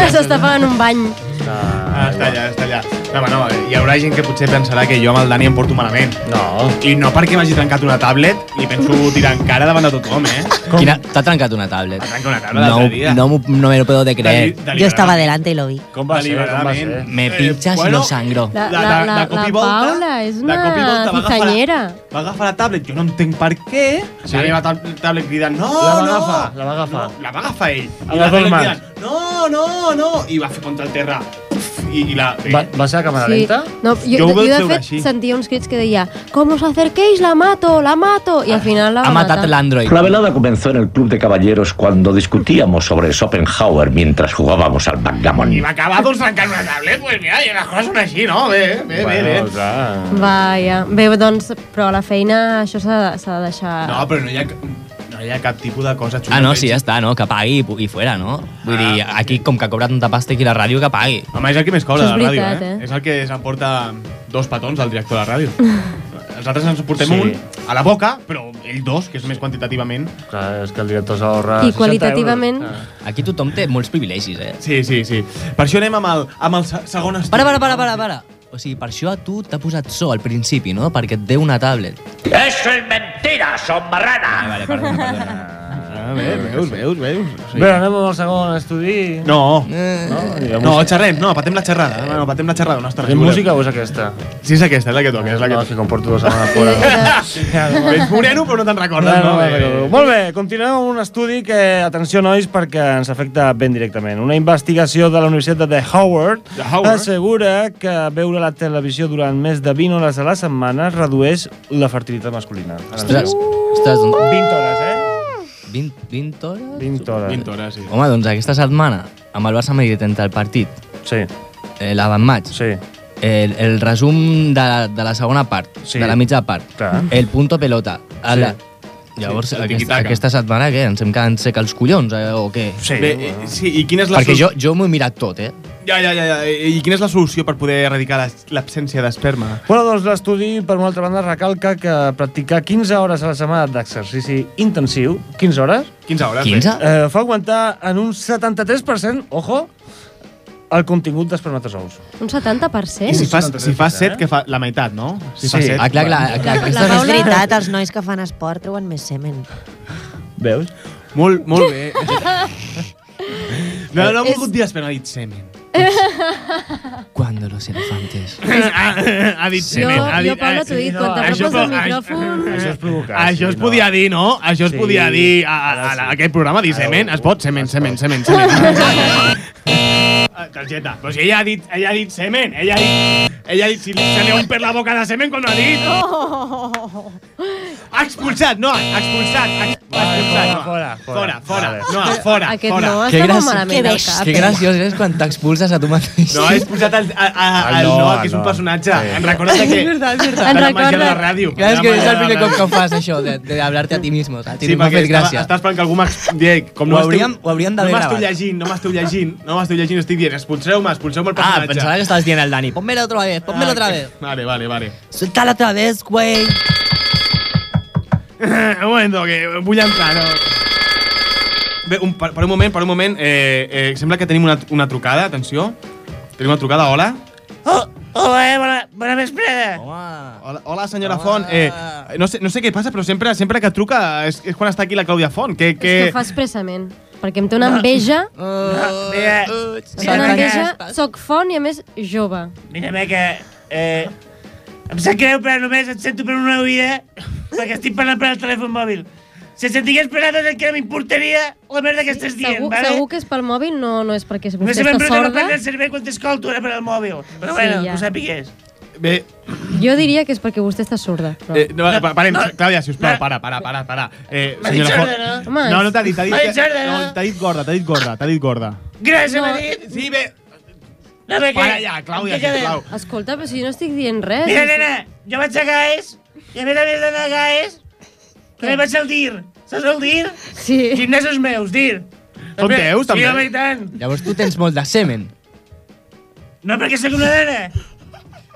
S'està pagant un bany. Ah, està allà, està allà. No, no, hi haurà gent que potser pensarà que jo amb el Dani em porto malament. No. I no perquè m'hagi trencat una tablet i penso tirar en cara davant de tothom, eh? Quina... T'ha trencat una tablet. M'ha trencat una tablet No, l'altre dia. no, m'ho- no me lo puedo de creer. Yo estaba delante y lo vi. Com va ser? Com va ser? Me pinchas bueno, y lo sangro. La, la, la, cop la i volta- Paula és una i volta va la-. Va agafar la tablet, jo no entenc per què. Sí. La meva tab tablet cridant, no, La va no. agafar, la va agafar. No, la va agafar ell. I la tablet cridant, no, no, no. I va fer contra el terra. I, i la... Va, va ser a càmera Sí. lenta? No, jo, Jo jo, de fet així. sentia uns crits que deia «Com us acerquéis, la mato, la mato!» I al final la va Ha matat l'Android. La velada comenzó en el club de caballeros cuando discutíamos sobre Schopenhauer mientras jugábamos al backgammon. I va acabar doncs trencant una tablet, pues mira, i les coses són així, no? Bé, bé, bé, bé. Bueno, clar. Vaja. Bé, doncs, però a la feina això s'ha de- s'ha de deixar... No, però no hi ha, no hi ha cap tipus de cosa xunga. Ah, no, sí, ja està, no? Que pagui i, i fuera, no? Vull dir, aquí, com que cobra tanta pasta aquí la ràdio, que pagui. Home, és el que més cobra la ràdio, eh? eh? És el que s'emporta dos petons al director de la ràdio. *laughs* Els altres ens en portem Sí. un a la boca, però ell dos, que és més quantitativament. Clar, és que el director s'ahorra I 60 qualitativament... euros. Aquí tothom té molts privilegis, eh? Sí, sí, sí. Per això anem amb el, amb el se- segon estudi. Para, para, para, para, para. O sigui, per això a tu t'ha posat so al principi, no? Perquè et deu una tablet. Eso es mentira, son marrana. Vale, perdona, perdona. Ah, bé, veus, veus, veus. Sí. Bé, anem amb el segon estudi. No. No, la No, música. xerrem, no, patem la xerrada. No, no, patem la xerrada. No, està És música o és aquesta? Sí, és aquesta, és la que toca, és la que No, toca. si com porto dues setmanes *laughs* fora. Ets moreno, però no te'n recordes, No, no? no, Bé, bé, no, bé. Molt bé, continuem amb un estudi que, atenció nois, perquè ens afecta ben directament. Una investigació de la Universitat de Howard, De Howard? assegura que veure la televisió durant més de 20 hores a la setmana redueix la fertilitat masculina. Ostres, ostres, doncs, 20 hores, eh? 20, 20 hores? 20 hores. 20 hores, sí. Home, doncs aquesta setmana, amb el Barça Madrid entre el partit, Sí, eh, l'avantmatch, sí. el, el resum de, la- de la segona part, Sí. de la mitja part, Clar. el punto pelota. A la, Llavors, Sí, el aquesta, aquesta setmana, què? Ens hem quedat sec els collons, eh, o què? Sí. Bé, eh, sí, i quina és la Perquè solu- jo, jo m'ho he mirat tot, eh? Ja, ja, ja, ja. I quina és la solució per poder erradicar l'absència d'esperma? Bueno, doncs l'estudi, per una altra banda, recalca que practicar 15 hores a la setmana d'exercici intensiu, 15 hores, 15 hores. 15? eh, fa augmentar en un 73%, ojo, el contingut d'espermatozous. Un 70%? I si fas, si fas set, que fa la meitat, no? Si Sí. fas set. Ah, clar, clar. clar La aquesta És veritat, els nois que fan esport treuen més semen. Veus? Molt, molt bé. *laughs* No, no he És- volgut dir esperma, ha dit semen. *laughs* Cuando los elefantes... ha, *laughs* ha dit Jo, semen. ha dit, jo Paula, t'ho he dit, quan això t'apropes al po- micròfon... Això és provocar. Això es podia dir, no? Això es podia dir a, a, a, a aquest programa, dir semen. Es pot? Semen, semen, semen, semen. *laughs* Ah, Targeta. Però si ella ha dit, ella ha dit semen. Ella ha dit, ella ha dit si se li per la boca de semen quan no ha dit. Oh! Ha expulsat, no, ha expulsat. Ha ex- ha expulsat. no. fora, fora. Fora, fora. No, fora, Aquest fora. no Que està molt gràcies- malament bèstia. cap. Que graciós és quan t'expulses a tu mateix. No, he expulsat el, a, a, El el no, no, el que és un no. personatge. Sí. Em recordes *laughs* de que... En de la màgia de la recorda- ràdio. Clar, és que la és el de la primer cop que ho fas, això, de, de hablarte a ti mismo. saps? Sí, I m'ha perquè fet estava, esperant que algú m'expliqui... Com Ho no hauríem- ho hauríem No d'haver m'esteu gravat. llegint, no m'esteu llegint, no m'esteu llegint, estic dient, expulseu-me, expulseu-me el Ah, personatge. pensaba que estabas diciendo el Dani. Pónmelo otra vez, pónmelo Ah, otra que- vez. Vale, vale, vale. Suéltala otra vez, güey. *laughs* un moment, que vull entrar, no? Bé, un, per, per un moment, per un moment, eh, eh, sembla que tenim una, una trucada, atenció. Tenim una trucada, hola. Oh, hola, bona, bona vesprada. Hola, hola senyora Font. Eh, no, sé, no sé què passa, però sempre, sempre que truca és, és quan està aquí la Clàudia Font. Que, És que ho fa expressament. Perquè em té una enveja. Mira, Em té una enveja. Soc font i, a més, jove. mira que... Eh, em sap greu, però només et sento per una oïda perquè estic parlant per al telèfon mòbil. Si et sentigués per altres encara m'importaria la merda que estàs dient, Segur, vale? segur que és pel mòbil, no, no és perquè No vostè sé ben està bé que no sorda. prendre el servei quan t'escolto, era per al mòbil. Però Sí, bueno, ja. ho sàpigues. Bé, Jo diria que és perquè vostè està sorda. Però... eh, no, pa- parem, no. Clàudia, sisplau, No. para, para, para, para. Eh, senyora Font. no? No, no t'ha dit, t'ha dit, no, no? t'ha dit gorda, t'ha dit gorda, t'ha dit gorda. Gràcies, No. m'ha dit. Sí, bé, Nena, Para ja, Clàudia, sisplau. Escolta, però si jo no estic dient res. Mira, nena, jo vaig a GAES, i a més a més d'anar a GAES, també vaig al DIR. Saps el DIR? Sí. Gimnasos meus, DIR. Són teus, també? Sí, home, i tant. Llavors tu tens molt de semen. No, perquè sóc una nena.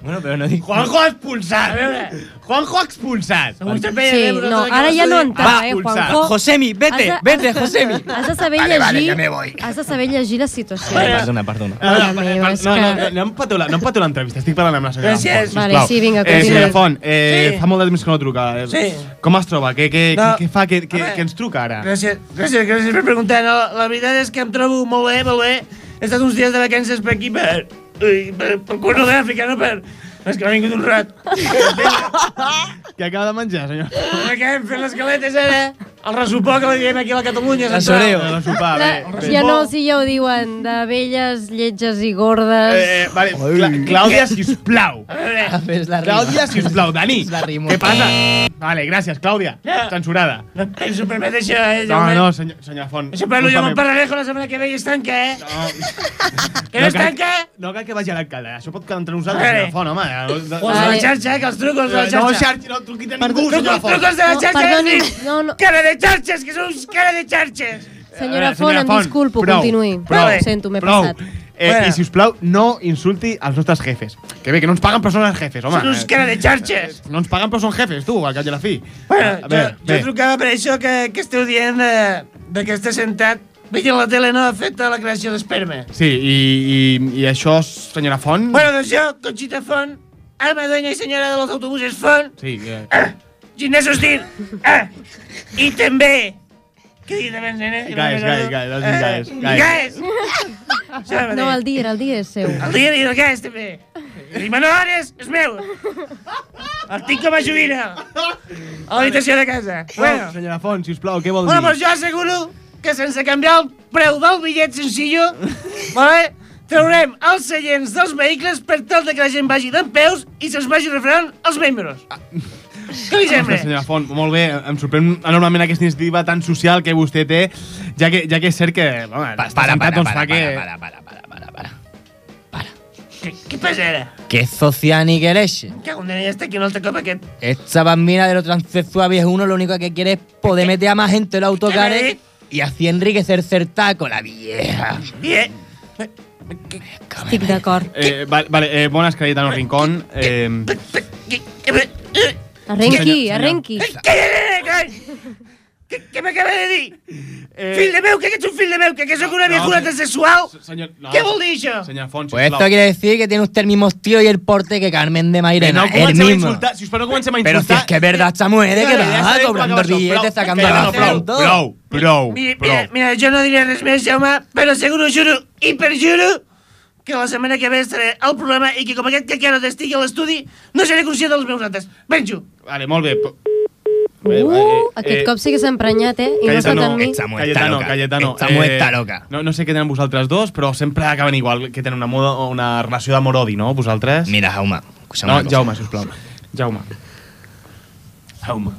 Bueno, però no dic... Juanjo expulsat. A veure, Juanjo expulsat. Sí, bé, no, ara ja no entrava, eh, Juanjo. Josemi, vete, Has de- vete, Josemi. *laughs* Has de saber Vale, vale, llegir... ja me voy. Has de saber llegir la situació. Perdona, perdona. Mare No, no, no, no, no la- no em pateu l'entrevista, estic parlant amb la senyora Gràcies. Sisplau. Vale, sí, vinga, Eh, continua. senyora Font, eh, Sí. fa molt de temps que no truca. Eh, Sí. Com es troba? Què, què, No. què, fa? Què, què, què ens truca ara? Gràcies, gràcies, gràcies per preguntar. No, la veritat és que em trobo molt bé, molt bé. He estat uns dies de vacances per aquí, per, ui, per, per Corno d'Àfrica, no per... És que m'ha vingut un rat. Què acaba de menjar, senyor? Acabem fent les galetes ara. El resopó que li diem aquí a la Catalunya. La soreo. La, bé. ja no, si ja ho diuen, de velles, lletges i gordes. Eh, vale, Cla Clàudia, sisplau. *laughs* A Fes la rima. Clàudia, sisplau. Dani, la què passa? Vale, gràcies, Clàudia. Ja. Censurada. no penso permetre això, eh, No, no, senyor, senyor Font. Això parlo jo disculpa'm. Paralejo la setmana que ve i es tanca, eh? No, *laughs* Que no es tanca? No cal que vagi a l'alcalde. Això pot quedar entre nosaltres, senyor Font, home. Els de la xarxa, que els trucos de la No, xarxa. xarxa, no truqui a ningú, senyora Font. trucos de la No, xarxa, no, no. Cara de xarxes, que sou uns cara de xarxes. Senyora Eh, Font, em Font, disculpo, prou, continuï. Prou, Ho sento, m'he prou. passat. Eh, Bueno. I, si us plau, no insulti els nostres jefes. Que bé, que no ens paguen però són els jefes, home. Són uns cara de xarxes. No ens paguen però són jefes, tu, al cap i a la fi. Bueno, a jo, veure, jo bé. trucava per això que, que esteu dient de, de que està sentat veient la tele no afecta la creació d'esperma. Sí, i, i, i això, senyora Font... Bueno, doncs jo, Conxita Font, alma dueña i senyora de los autobuses Font, Sí, eh, gimnasos dir, ah, i també... Què dic abans, nena? Gaes, gaes, gaes, has dit gaes, Eh, gaes. Gaes! No, el dia, el dia és seu. El dia i el gaes, també. I Ares és meu. El tinc com a joguina. A l'habitació de casa. bueno, Bueno, senyora Font, si us plau, què vol bueno, dir? doncs jo asseguro que sense canviar el preu del bitllet sensillo, vale, traurem els seients dels vehicles per tal de que la gent vagi d'en peus i se'ls vagi refrenant els membres. Què li sembla? Senyora Font, molt bé, em sorprèn enormement aquesta iniciativa tan social que vostè té, ja que, ja que és cert que, home, Pa- para, para, doncs, para, fa que... para, para, para, para, para. Què, què passa ara? ¿Qué sociani que leche? Que un ya está aquí un altre cop aquest. Esta bambina de los transexuales es uno lo único que quiere es poder meter a más gente en el autocar ¿Qué me y así enriquecer certaco, la vieja. Bien. Estic d'acord. Eh, vale, vale eh, bones, Cayetano Rincón. Eh, Arrenqui, senyor- arrenqui. Què, què m'acaba de dir? Fill de meu, que ets un fill de meu, que, que sóc una viejuna transsexual? senyor, no, Què vol dir això? Senyora Font, Pues esto quiere decir que tiene usted el mismo estilo y el porte que Carmen de Que Mairena, no el comencem a mismo. insultar, si us plau, no comencem a Pero insultar. si es que es verdad, esta mujer, ¿de qué ja va? Cobrando billetes, sacando la prou. Prou, prou, Mira, mira, mira, jo no diré res més, Jaume, però asseguro, juro i perjuro que la setmana que ve estaré al programa i que com aquest que ara estigui a l'estudi no seré conscient dels meus actes. Penjo. Vale, molt bé. però- Uh, aquest cop sí que s'ha emprenyat, eh? I no amb mi. esta Cayetano, loca. Cayetano. Esta mujer está loca. No, no sé què tenen vosaltres dos, però sempre acaben igual, que tenen una, moda, una relació d'amor-odi, no? Vosaltres? Mira, Jaume, No. Jaume, sisplau. Jaume. Jaume.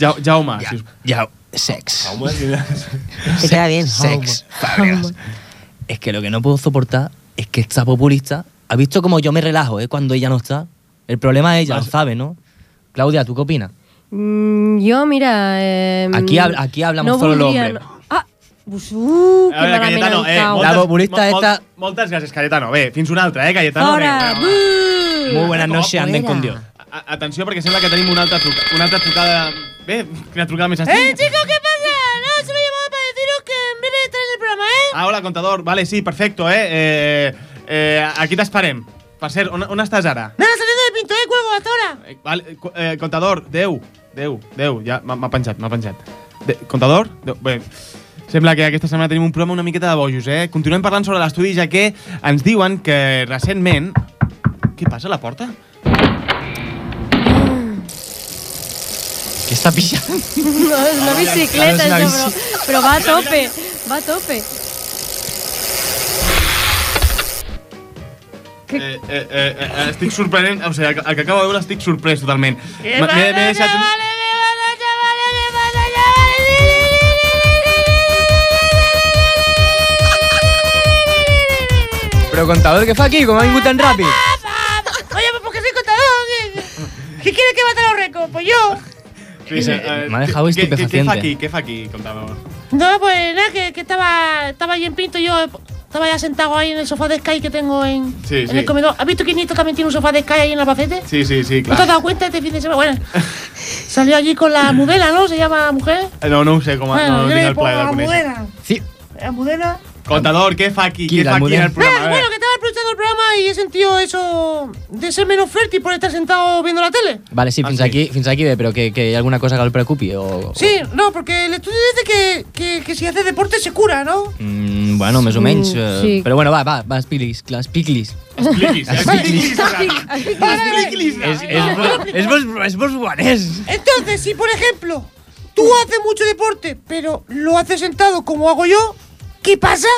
Ja, Jaume, sisplau. ya, sex. Jaume, *laughs* Te queda bien. Sex. Es que lo que no puedo soportar es que esta populista ha visto como yo me relajo, ¿eh? Cuando ella no está. El problema es ella, lo sabe, ¿no? Claudia, ¿tú qué opinas? Mm, jo, mira... Eh, Aquí hab- aquí hablamos no solo el voldria- hombre. Ah, uh, que A veure, Cayetano, eh, moltes, La populista mo- esta- Moltes gràcies, Cayetano. Bé, fins una altra, eh, Cayetano. Fora! Buh! Muy buenas noches, anden con Dios. A- Atenció, perquè sembla que tenim una altra, truca una altra trucada... Bé, quina trucada més ¡Eh, estranya. chico, qué Ah, hola, contador. Vale, sí, perfecto, eh. eh, eh aquí t'esperem. Per cert, on, on estàs ara? Nada, saliendo del pinto, ¿eh? Cuelgo hasta ahora. Eh, Vale, eh, contador, Déu, Déu, Déu, ja m'ha penjat, m'ha penjat. De, contador? Déu, bé, sembla que aquesta setmana tenim un programa una miqueta de bojos, eh? Continuem parlant sobre l'estudi, ja que ens diuen que recentment... Què passa a la porta? ¿Qué está pillando? *laughs* No, és una bicicleta, és una això, però, però va a tope. Va a tope. Eh, eh, eh, eh, estic sorprenent, o sigui, el que el que acabo de veure estic sorprès totalment. M'he- deixat... Però contador, què fa aquí? Com ha vingut tan ràpid? Oye, pues porque soy contador. ¿Qué, ¿Qué quieres que bata los récords? Pues yo. Me ha dejado ¿Qué- qué- ¿Qué fa estupefaciente. aquí? ¿Qué fa aquí, contador? No, pues nada, que, que estaba, estaba ahí en Pinto. Yo estaba ya sentado ahí en el sofá de Sky que tengo en, Sí, en sí. el comedor. ¿Has visto que Nieto también tiene un sofá de Sky ahí en Albacete? Sí, sí, sí, ¿No te claro. has dado cuenta este fin de semana? Bueno, salió allí con la mudela, ¿no? Se llama mujer. No, no ho sé, Bueno, no, no tinc le el de la mudela. Sí. La mudela. Contador, què fa aquí? Qui, Què la fa aquí en el programa? Bueno, que estaba escuchando el programa y he sentido eso de ser menos fértil por estar sentado viendo la tele. Vale, sí, fins, aquí, fins aquí bé, però que, que hi ha alguna cosa que el preocupi o... Sí, no, porque el estudio dice que, que, que si hace deporte se cura, ¿no? Mm, bueno, més o menys. Mm, sí. Però bueno, va, va, va, expliquis, clar, expliquis. Expliquis, expliquis. És, és, vos, és vos guanès. Entonces, si por ejemplo tú haces mucho deporte, pero lo haces sentado como hago yo, ¿qué pasa?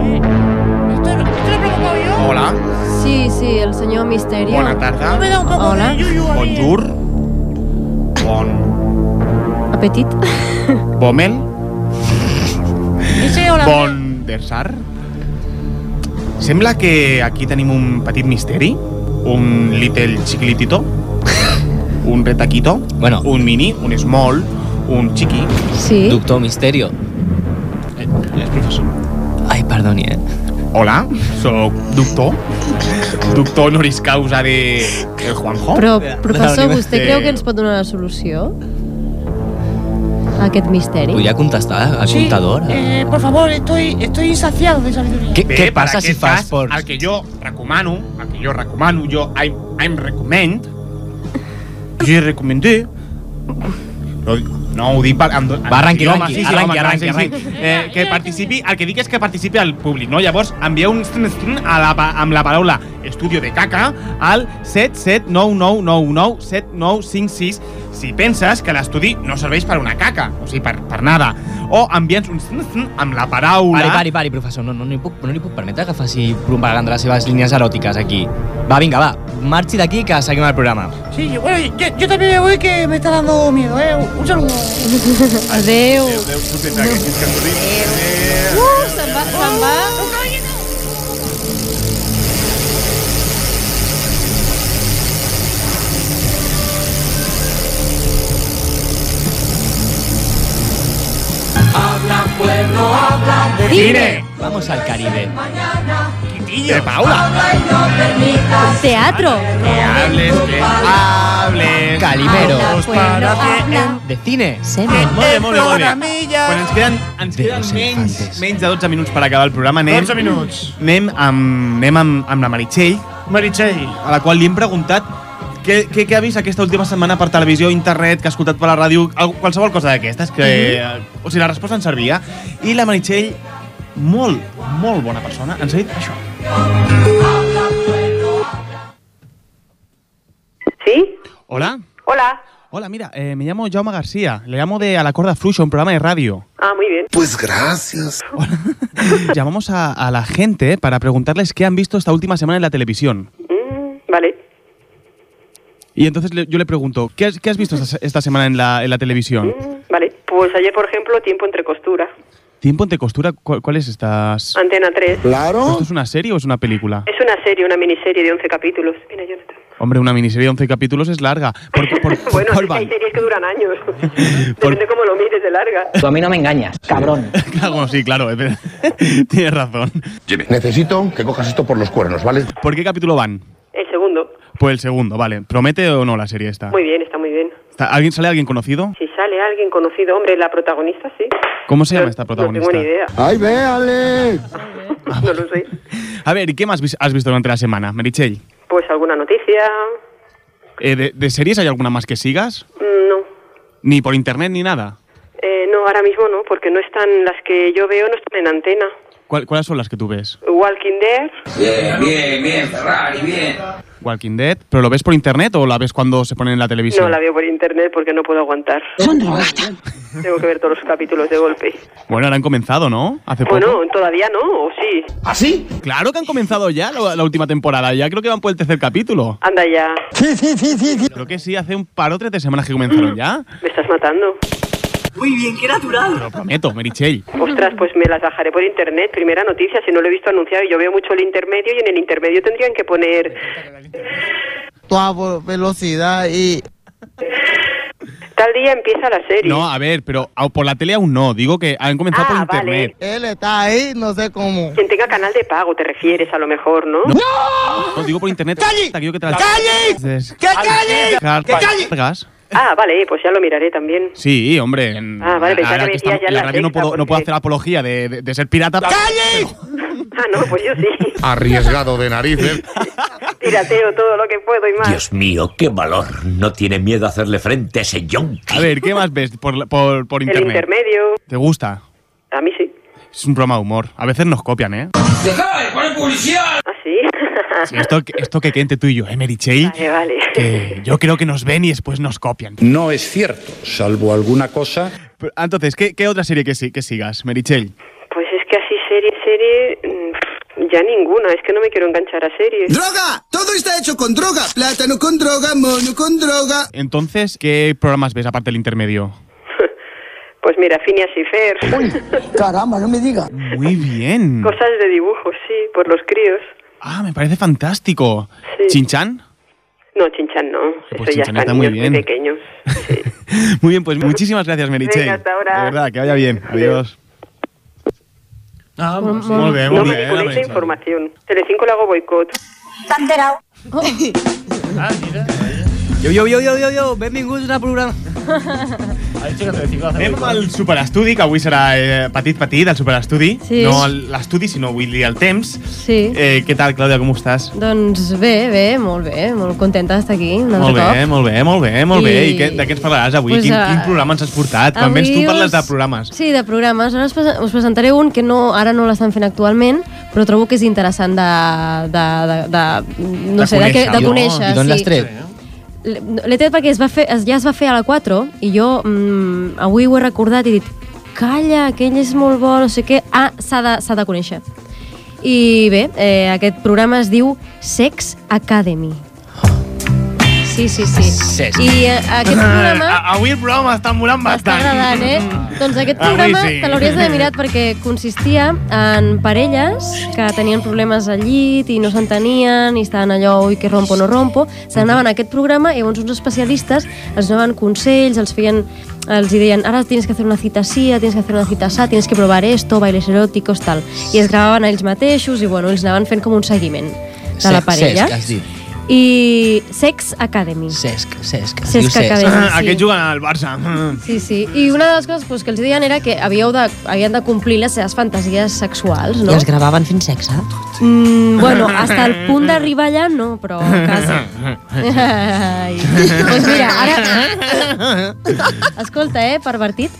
Eh. Hola, Sí, sí, el senyor Misterio. bona tarda. No me da un poco Hola. Bonjour. Bon... Apetit. *laughs* Bomel. Bon Dersar. Sembla que aquí tenim un petit misteri. Un little chiquilitito. *laughs* Un retaquito. Bueno. Un mini, un small, un chiqui. Sí. Doctor Misterio. És professor. Ai, perdoni, eh? Hola, sóc doctor. Doctor honoris causa de el Juanjo. Però, professor, de- vostè creu que ens pot donar la solució? A aquest misteri? Podria contestar al Sí, comptador? eh, por favor, estoy, estoy insaciado de sabiduría. Què, Bé, què passa si fas cas, esports? El que jo recomano, el que jo recomano, jo I'm, I'm recommend, jo recomendé, no, ho dic per... Amb, amb Va, arranqui, idioma, arranqui, sí, sí, arranqui, home, arranqui, sí, sí. arranqui. Eh, que participi, el que dic és que participi al públic, no? Llavors, envieu un strin, strin a la, amb la paraula estudio de caca al 77999997956 si penses que l'estudi no serveix per una caca, o sigui, per, per nada. O envia'ns un amb la paraula... Pari, pari, pari, professor, no, no, no, li puc, no li puc permetre que faci propaganda de les seves línies eròtiques aquí. Va, vinga, va, marxi d'aquí que seguim el programa. Sí, yo- bueno, yo, yo también me voy que me está dando miedo, ¿eh? Un saludo. Adéu. Adéu, tu tens aquí, fins que em duri. Uh, se'n va, se'n va. De Cine. Vamos al Caribe. De Paula. Teatro. Que hables, que hables. Calimero. Habla. De cine. Molt bé, molt bé, molt bé. Quan ens queden, ens De queden los menys, elefantes. menys de 12 minuts per acabar el programa, anem, 12 minuts. anem, amb, anem amb, amb la Meritxell, Meritxell. a la qual li hem preguntat què, què, què ha vist aquesta última setmana per televisió, internet, que ha escoltat per la ràdio, al- qualsevol cosa d'aquestes, que, o sigui, la resposta ens servia. I la Meritxell, molt, molt bona persona, ens ha dit això. ¿Sí? Hola. Hola. Hola, mira, eh, me llamo Jaume García, le llamo de A la Corda Fluxa, un programa de radio. Ah, muy bien. Pues gracias. *laughs* Llamamos a, a la gente para preguntarles qué han visto esta última semana en la televisión. Mm, vale. Y entonces le- yo le pregunto, ¿qué has, qué has visto esta, esta semana en la, en la televisión? Mm, vale. Pues ayer, por ejemplo, Tiempo entre costura. ¿Tiempo entre costura? ¿Cuál, cuál es estas? Antena 3. ¿Esto es una serie o es una película? Es una serie, una miniserie de 11 capítulos. Mira, Jonathan. Hombre, una miniserie de 11 capítulos es larga. ¿Por, por- por- *laughs* por Bueno, cuál es que hay series que duran años. *laughs* *laughs* Depende cómo lo mires de larga. Tú a mí no me engañas, cabrón. Claro, sí, claro. Tienes razón. Necesito que cojas esto por los cuernos, ¿vale? ¿Por qué capítulo van? El segundo. Pues el segundo, vale. ¿Promete o no la serie esta? Muy bien, está muy bien. ¿Está- ¿Alguien, ¿Sale alguien conocido? Si sale alguien conocido, hombre, la protagonista, sí. ¿Cómo se llama esta No protagonista? tengo ni idea. ¡Ay, véale! *laughs* No lo sé. A ver, ¿y qué más has visto durante la semana, Merichel? Pues alguna noticia. Eh, de, de series hay alguna más que sigas? Mm, No. Ni por internet ni nada. Eh, no, ahora mismo no, porque no están las que yo veo, no están en antena. ¿Cuál- ¿Cuáles son las que tú ves? Walking Dead. Bien, bien, bien, Ferrari, bien. Walking Dead. ¿Pero lo ves por internet o la ves cuando se pone en la televisión? No la veo por internet porque no puedo aguantar. Tengo que ver todos los capítulos de golpe. Bueno, ahora han comenzado, ¿no? Hace poco. Bueno, todavía no, o sí. ¿Así? Claro que han comenzado ya la, la última temporada. Ya creo que van por el tercer capítulo. Anda ya. Creo que sí, hace un par o tres de semanas que comenzaron ya. Me estás matando. Muy bien, qué natural. Te lo prometo, Meritxell. Ostras, pues me las bajaré por internet. Primera noticia, si no lo he visto anunciado. Yo veo mucho el intermedio y en el intermedio tendrían que poner... Toda velocidad y... Tal día empieza la serie. No, a ver, pero por la tele aún no. Digo que han comenzado Ah, por vale. internet. Él está ahí, no sé cómo. Quien tenga canal de pago, te refieres a lo mejor, ¿no? No, digo por internet. ¡Calle! Que te las- ¡Calle! ¡Que calle! "Car- ¡Que calle! Cargas". Ah, vale, pues ya lo miraré también. Sí, hombre. en- Ah, vale, pensaba que que estamos- ya la la radio no puedo, no puedo hacer apología de, de- de ser pirata. ¡Calle! Ah, no, pues yo sí. Arriesgado de narices. *laughs* Pirateo todo lo que puedo y más. Dios mío, qué valor. No tiene miedo a hacerle frente a ese yonki. A ver, ¿qué más ves por, por, por el internet? intermedio. ¿Te gusta? A mí sí. Es un programa de humor. A veces nos copian, ¿eh? ¡Deja de poner publicidad! ¿Ah, sí? *laughs* Sí, esto, esto que entre tú y yo, ¿eh, Mary Chey? Vale, vale. Que yo creo que nos ven y después nos copian. No es cierto, salvo alguna cosa. Pero, Entonces, ¿qué, qué otra serie que, sí, que sigas, Merichel? Pues es que así serie, serie... mm, Ya ninguna, es que no me quiero enganchar a series. ¡Droga! Todo está hecho con droga. Plátano con droga, mono con droga. Entonces, ¿qué programas ves aparte del intermedio? Pues mira, Phineas y Fer. *laughs* Caramba, no me diga. Muy bien. Cosas de dibujos, sí, por los críos. Ah, me parece fantástico. Sí. ¿Chinchan? No, Chinchan no. Pues Eso ya está muy niños muy bien. pequeños. *laughs* Muy bien, pues muchísimas gracias, Merichel. Venga, hasta ahora. De verdad, que vaya bien. Adiós. Ah, pues sí. Molt bé, no manipuléis la Meritxell. información. Telecinco le hago boicot. T'ha enterat? Ah, mira. Jo, jo, jo, jo, jo, jo, benvinguts al programa. *laughs* Anem al superestudi, que avui serà eh, petit, petit, el superestudi. Sí. No l'estudi, sinó vull dir el temps. Sí. Eh, què tal, Clàudia, com estàs? Doncs bé, bé, molt bé, molt contenta d'estar aquí un altre Molt bé, cop. molt bé, molt bé, molt bé. I- I què, de què ens parlaràs avui? Pues, quin, eh, quin programa ens has portat? Quan vens tu parles us- de programes. Sí, de programes. Ara us, presen- us presentaré un que no, ara no l'estan fent actualment, però trobo que és interessant de, de, de, de no De sé, de, que, de conèixer. conèixer. I d'on sí. l'has tret? L'he l'he tret perquè es va fer, es, ja es va fer a la 4 i jo mm, avui ho he recordat i he dit calla, aquell és molt bo, no sé què. Ah, s'ha de, de conèixer. I bé, eh, aquest programa es diu Sex Academy. Sí, sí, sí. Sex. I eh, aquest programa... A- Avui el programa està molant Està bastant. agradant, eh? Doncs aquest Avui programa sí. te l'hauries d'haver mirat perquè consistia en parelles que tenien problemes al llit i no s'entenien i estaven allò, ui, que rompo, no rompo. Se n'anaven a aquest programa i llavors uns especialistes els donaven consells, els feien els hi deien, ara tienes que hacer una cita así, ara tienes que hacer una cita así, tienes que provar esto, bailes eróticos, tal. I es gravaven a ells mateixos i, bueno, ells anaven fent com un seguiment de la parella. Cesc, has dit. I Sex Academy. Es Cesc diu Cesc. Academy, Ah, sí. Aquests juguen al Barça. Sí, sí. I una de les coses pues, que els deien era que havíeu de, havien de complir les seves fantasies sexuals, no? I els gravaven fent sexe? Mm, bueno, hasta el punt d'arribar allà no, però quasi. Ai. pues mira, ara... *laughs* Escolta, eh, pervertit.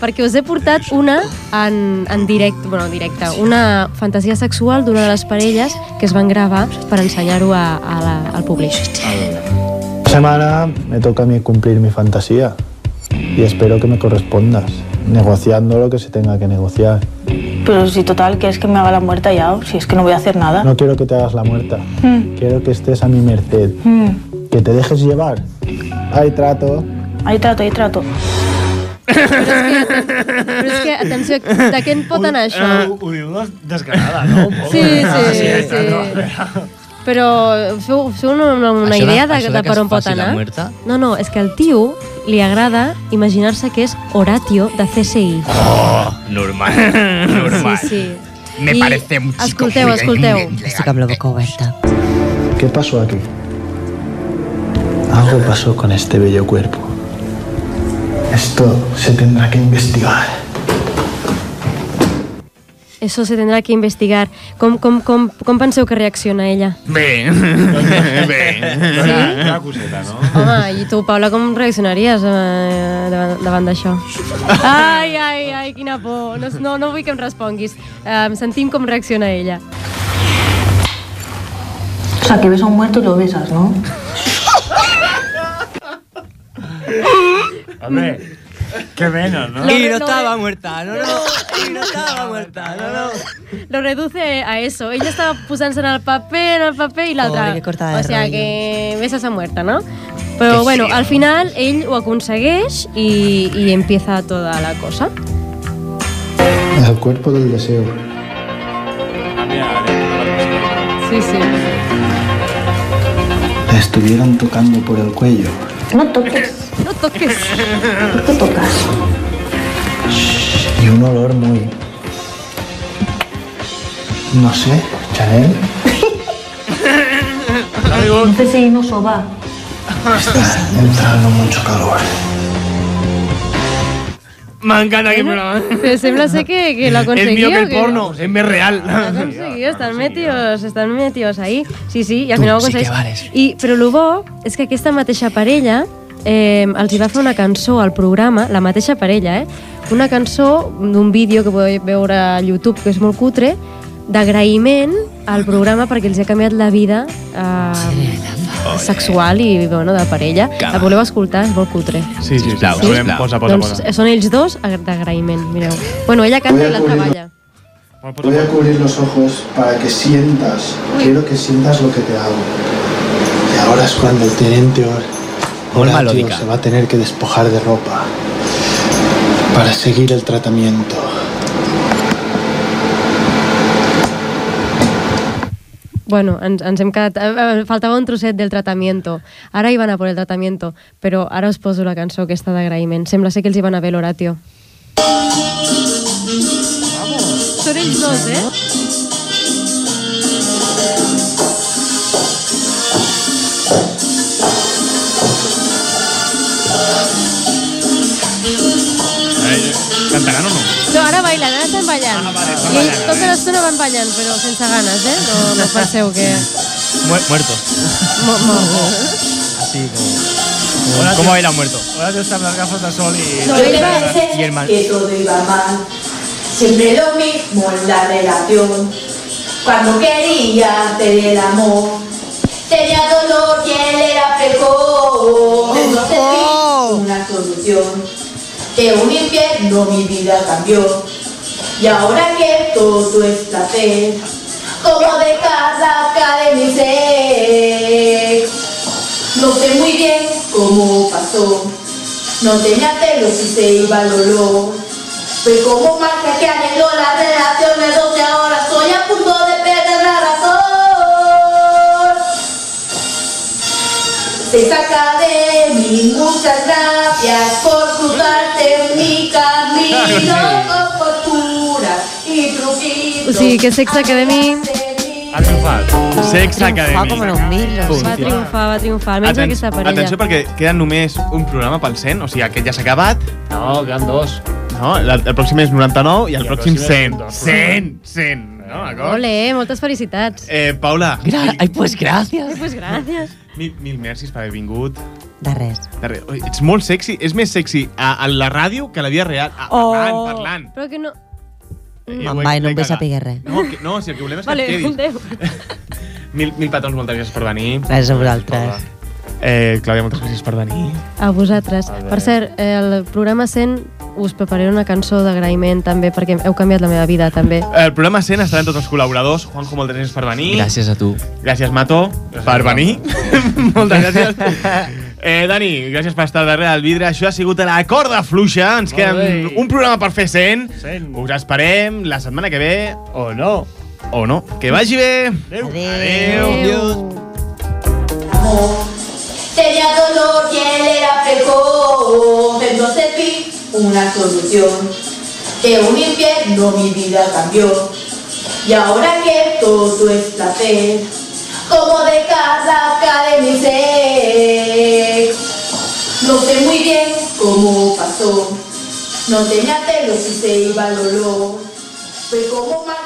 Perquè us he portat una en, en directe, bueno, en directe, una fantasia sexual d'una de les parelles que es van gravar per ensenyar-ho a, a la, al públic. Esta semana me toca a mí cumplir mi fantasía y espero que me correspondas, negociando lo que se tenga que negociar. Pero si total, ¿quieres que me haga la muerta ya? O Si es que no voy a hacer nada. No quiero que te hagas la muerta, Mm, quiero que estés a mi merced, mm. que te dejes llevar. Hay trato. Ahí trato, ahí trato. Però és que, atenció, de què en pot anar això? Eh, ho diu des- desgranada, no? Un poc. Sí, sí, Ah, sí. no, Però feu, feu una, una, una Això de- idea de, això de, de que per es on pot anar? muerta? No, no, és que al tio li agrada imaginar-se que és Horatio de CSI. Oh, normal, normal. Sí, sí. Me I parece un chico escolteu, muy escolteu. Estic amb la boca oberta. ¿Qué pasó aquí? Algo pasó con este bello cuerpo. Esto se tendrá que investigar. Eso se tendrà que investigar. Com, com, com, com penseu que reacciona ella? Bé, *laughs* bé. Sí? Una coseta, no? Home, i tu, Paula, com reaccionaries eh, davant, davant d'això? Ai, ai, ai, quina por. No, no, no vull que em responguis. Eh, sentim com reacciona ella. O sea, que ves a un muerto y lo besas, ¿no? *laughs* Hombre, qué menos, ¿no? Lo- Y no estaba muerta, no, no. Y no estaba muerta, no, no. Lo reduce a eso. Ella estava posant-se en el paper, en el i. Pobre, que cortada de O sea, rotllo. que ves a esa muerta, no? Però bueno, al final ell ho aconsegueix i, i empieza toda la cosa. El cuerpo del deseo. Sí, sí. Le estuvieron tocando por el cuello. No toques. No toques. ¿Por qué tocas? Y un olor muy... No sé, Chanel. No sé si no soba. Está entrando mucho calor. M'encanta aquest programa. Però sembla ser que, que lo És aconseguió. millor que el porno, és més real. Lo aconseguió, *laughs* estan metidos, estan metidos ahí. Sí, sí, i al Tu final ho sí que aconsegueix. vales. I, però el bo és que aquesta mateixa parella eh, els hi va fer una cançó al programa, la mateixa parella, eh? Una cançó d'un vídeo que podeu veure a YouTube, que és molt cutre, d'agraïment al programa perquè els ha canviat la vida eh, sexual i bueno, de parella. La voleu escoltar? És molt cutre. Sí, sí, sisplau, Sí? sisplau. Posa, posa, doncs posa. són ells dos ag- d'agraïment, mireu. Bueno, ella canta i l'altra balla. Voy a cubrir los ojos para que sientas, quiero que sientas lo que te hago. Y ahora es cuando el teniente Or- Melódica. se va a tener que despojar de ropa para seguir el tratamiento. Bueno, ens, ens hem quedat... Faltava un trosset del tratamiento. Ara hi van a por el tratamiento, però ara us poso la cançó aquesta d'agraïment. Sembla ser que els hi van a ver l'Horatio. Són ells dos, eh? Cantaran o no? No, ara bailen, ara estan ballant. I ells tota l'estona van ballant, però sense ganes, eh? No, no *laughs* penseu que... muertos. Mo, mo. Así como... ¿Cómo era muerto? Horatio está amb les gafes de sol i... No, ell va... Y el man... que todo iba mal. Siempre lo mismo en la relación. Cuando quería hacer el amor, tenía dolor y él era precoz. Entonces vi una solución. De un infierno mi vida cambió. Y ahora que todo es placer, como dejar la cara de mi ser. No sé muy bien cómo pasó. No tenía celos y se iba el olor. Fue como magia que anheló la relación de 12 ahora estoy a punto de perder la razón. Se saca de mí muchas gracias O sigui, que Sex Academy Ha triomfat. Sex Academy. como los mirlos. va triomfar, va triomfar. Almenys Aten- aquesta parella. Atenció perquè queda només un programa pel 100, o sigui, aquest ja s'ha acabat. No, queden dos. No, el, el pròxim és 99 i el, I el pròxim pròxim 100. és 100, 100. No, d'acord? Ole, moltes felicitats. Eh, Paula. Ay, pues gracias. Ai, pues gràcies. Mil, mil mercis per haver vingut. De res. De res. Oi, ets molt sexy. És més sexy a, a la ràdio que a la vida real. A, Oh. Parlant, parlant. Però que no... Eh, Me'n he- vaig, no em vull saber res. No, que, no, si el que volem és que Vale, et quedis. *laughs* Mil, mil petons, moltes gràcies per venir. Gràcies a vosaltres. Eh, Clàudia, moltes gràcies per venir. A vosaltres. Per cert, eh, el programa 100 us prepararé una cançó d'agraïment també, perquè heu canviat la meva vida també. El programa 100 estaran tots els col·laboradors. Juanjo, moltes gràcies per venir. Gràcies a tu. Gràcies, Mato, per venir. *laughs* moltes gràcies. Eh, Dani, gràcies per estar darrere del vidre. Això ha sigut la corda fluixa. Ens Molt queda bé. un programa per fer 100. 100. Us esperem la setmana que ve. O no. O no. Que vagi bé. Adéu. Adéu. Adéu. Tenía dolor y él era precoz, entonces vi una solución. De un infierno mi vida cambió. Y ahora que todo es placer, como dejar la cara de mi ser. No sé muy bien cómo pasó. No tenía celos y se iba el olor. Fue como la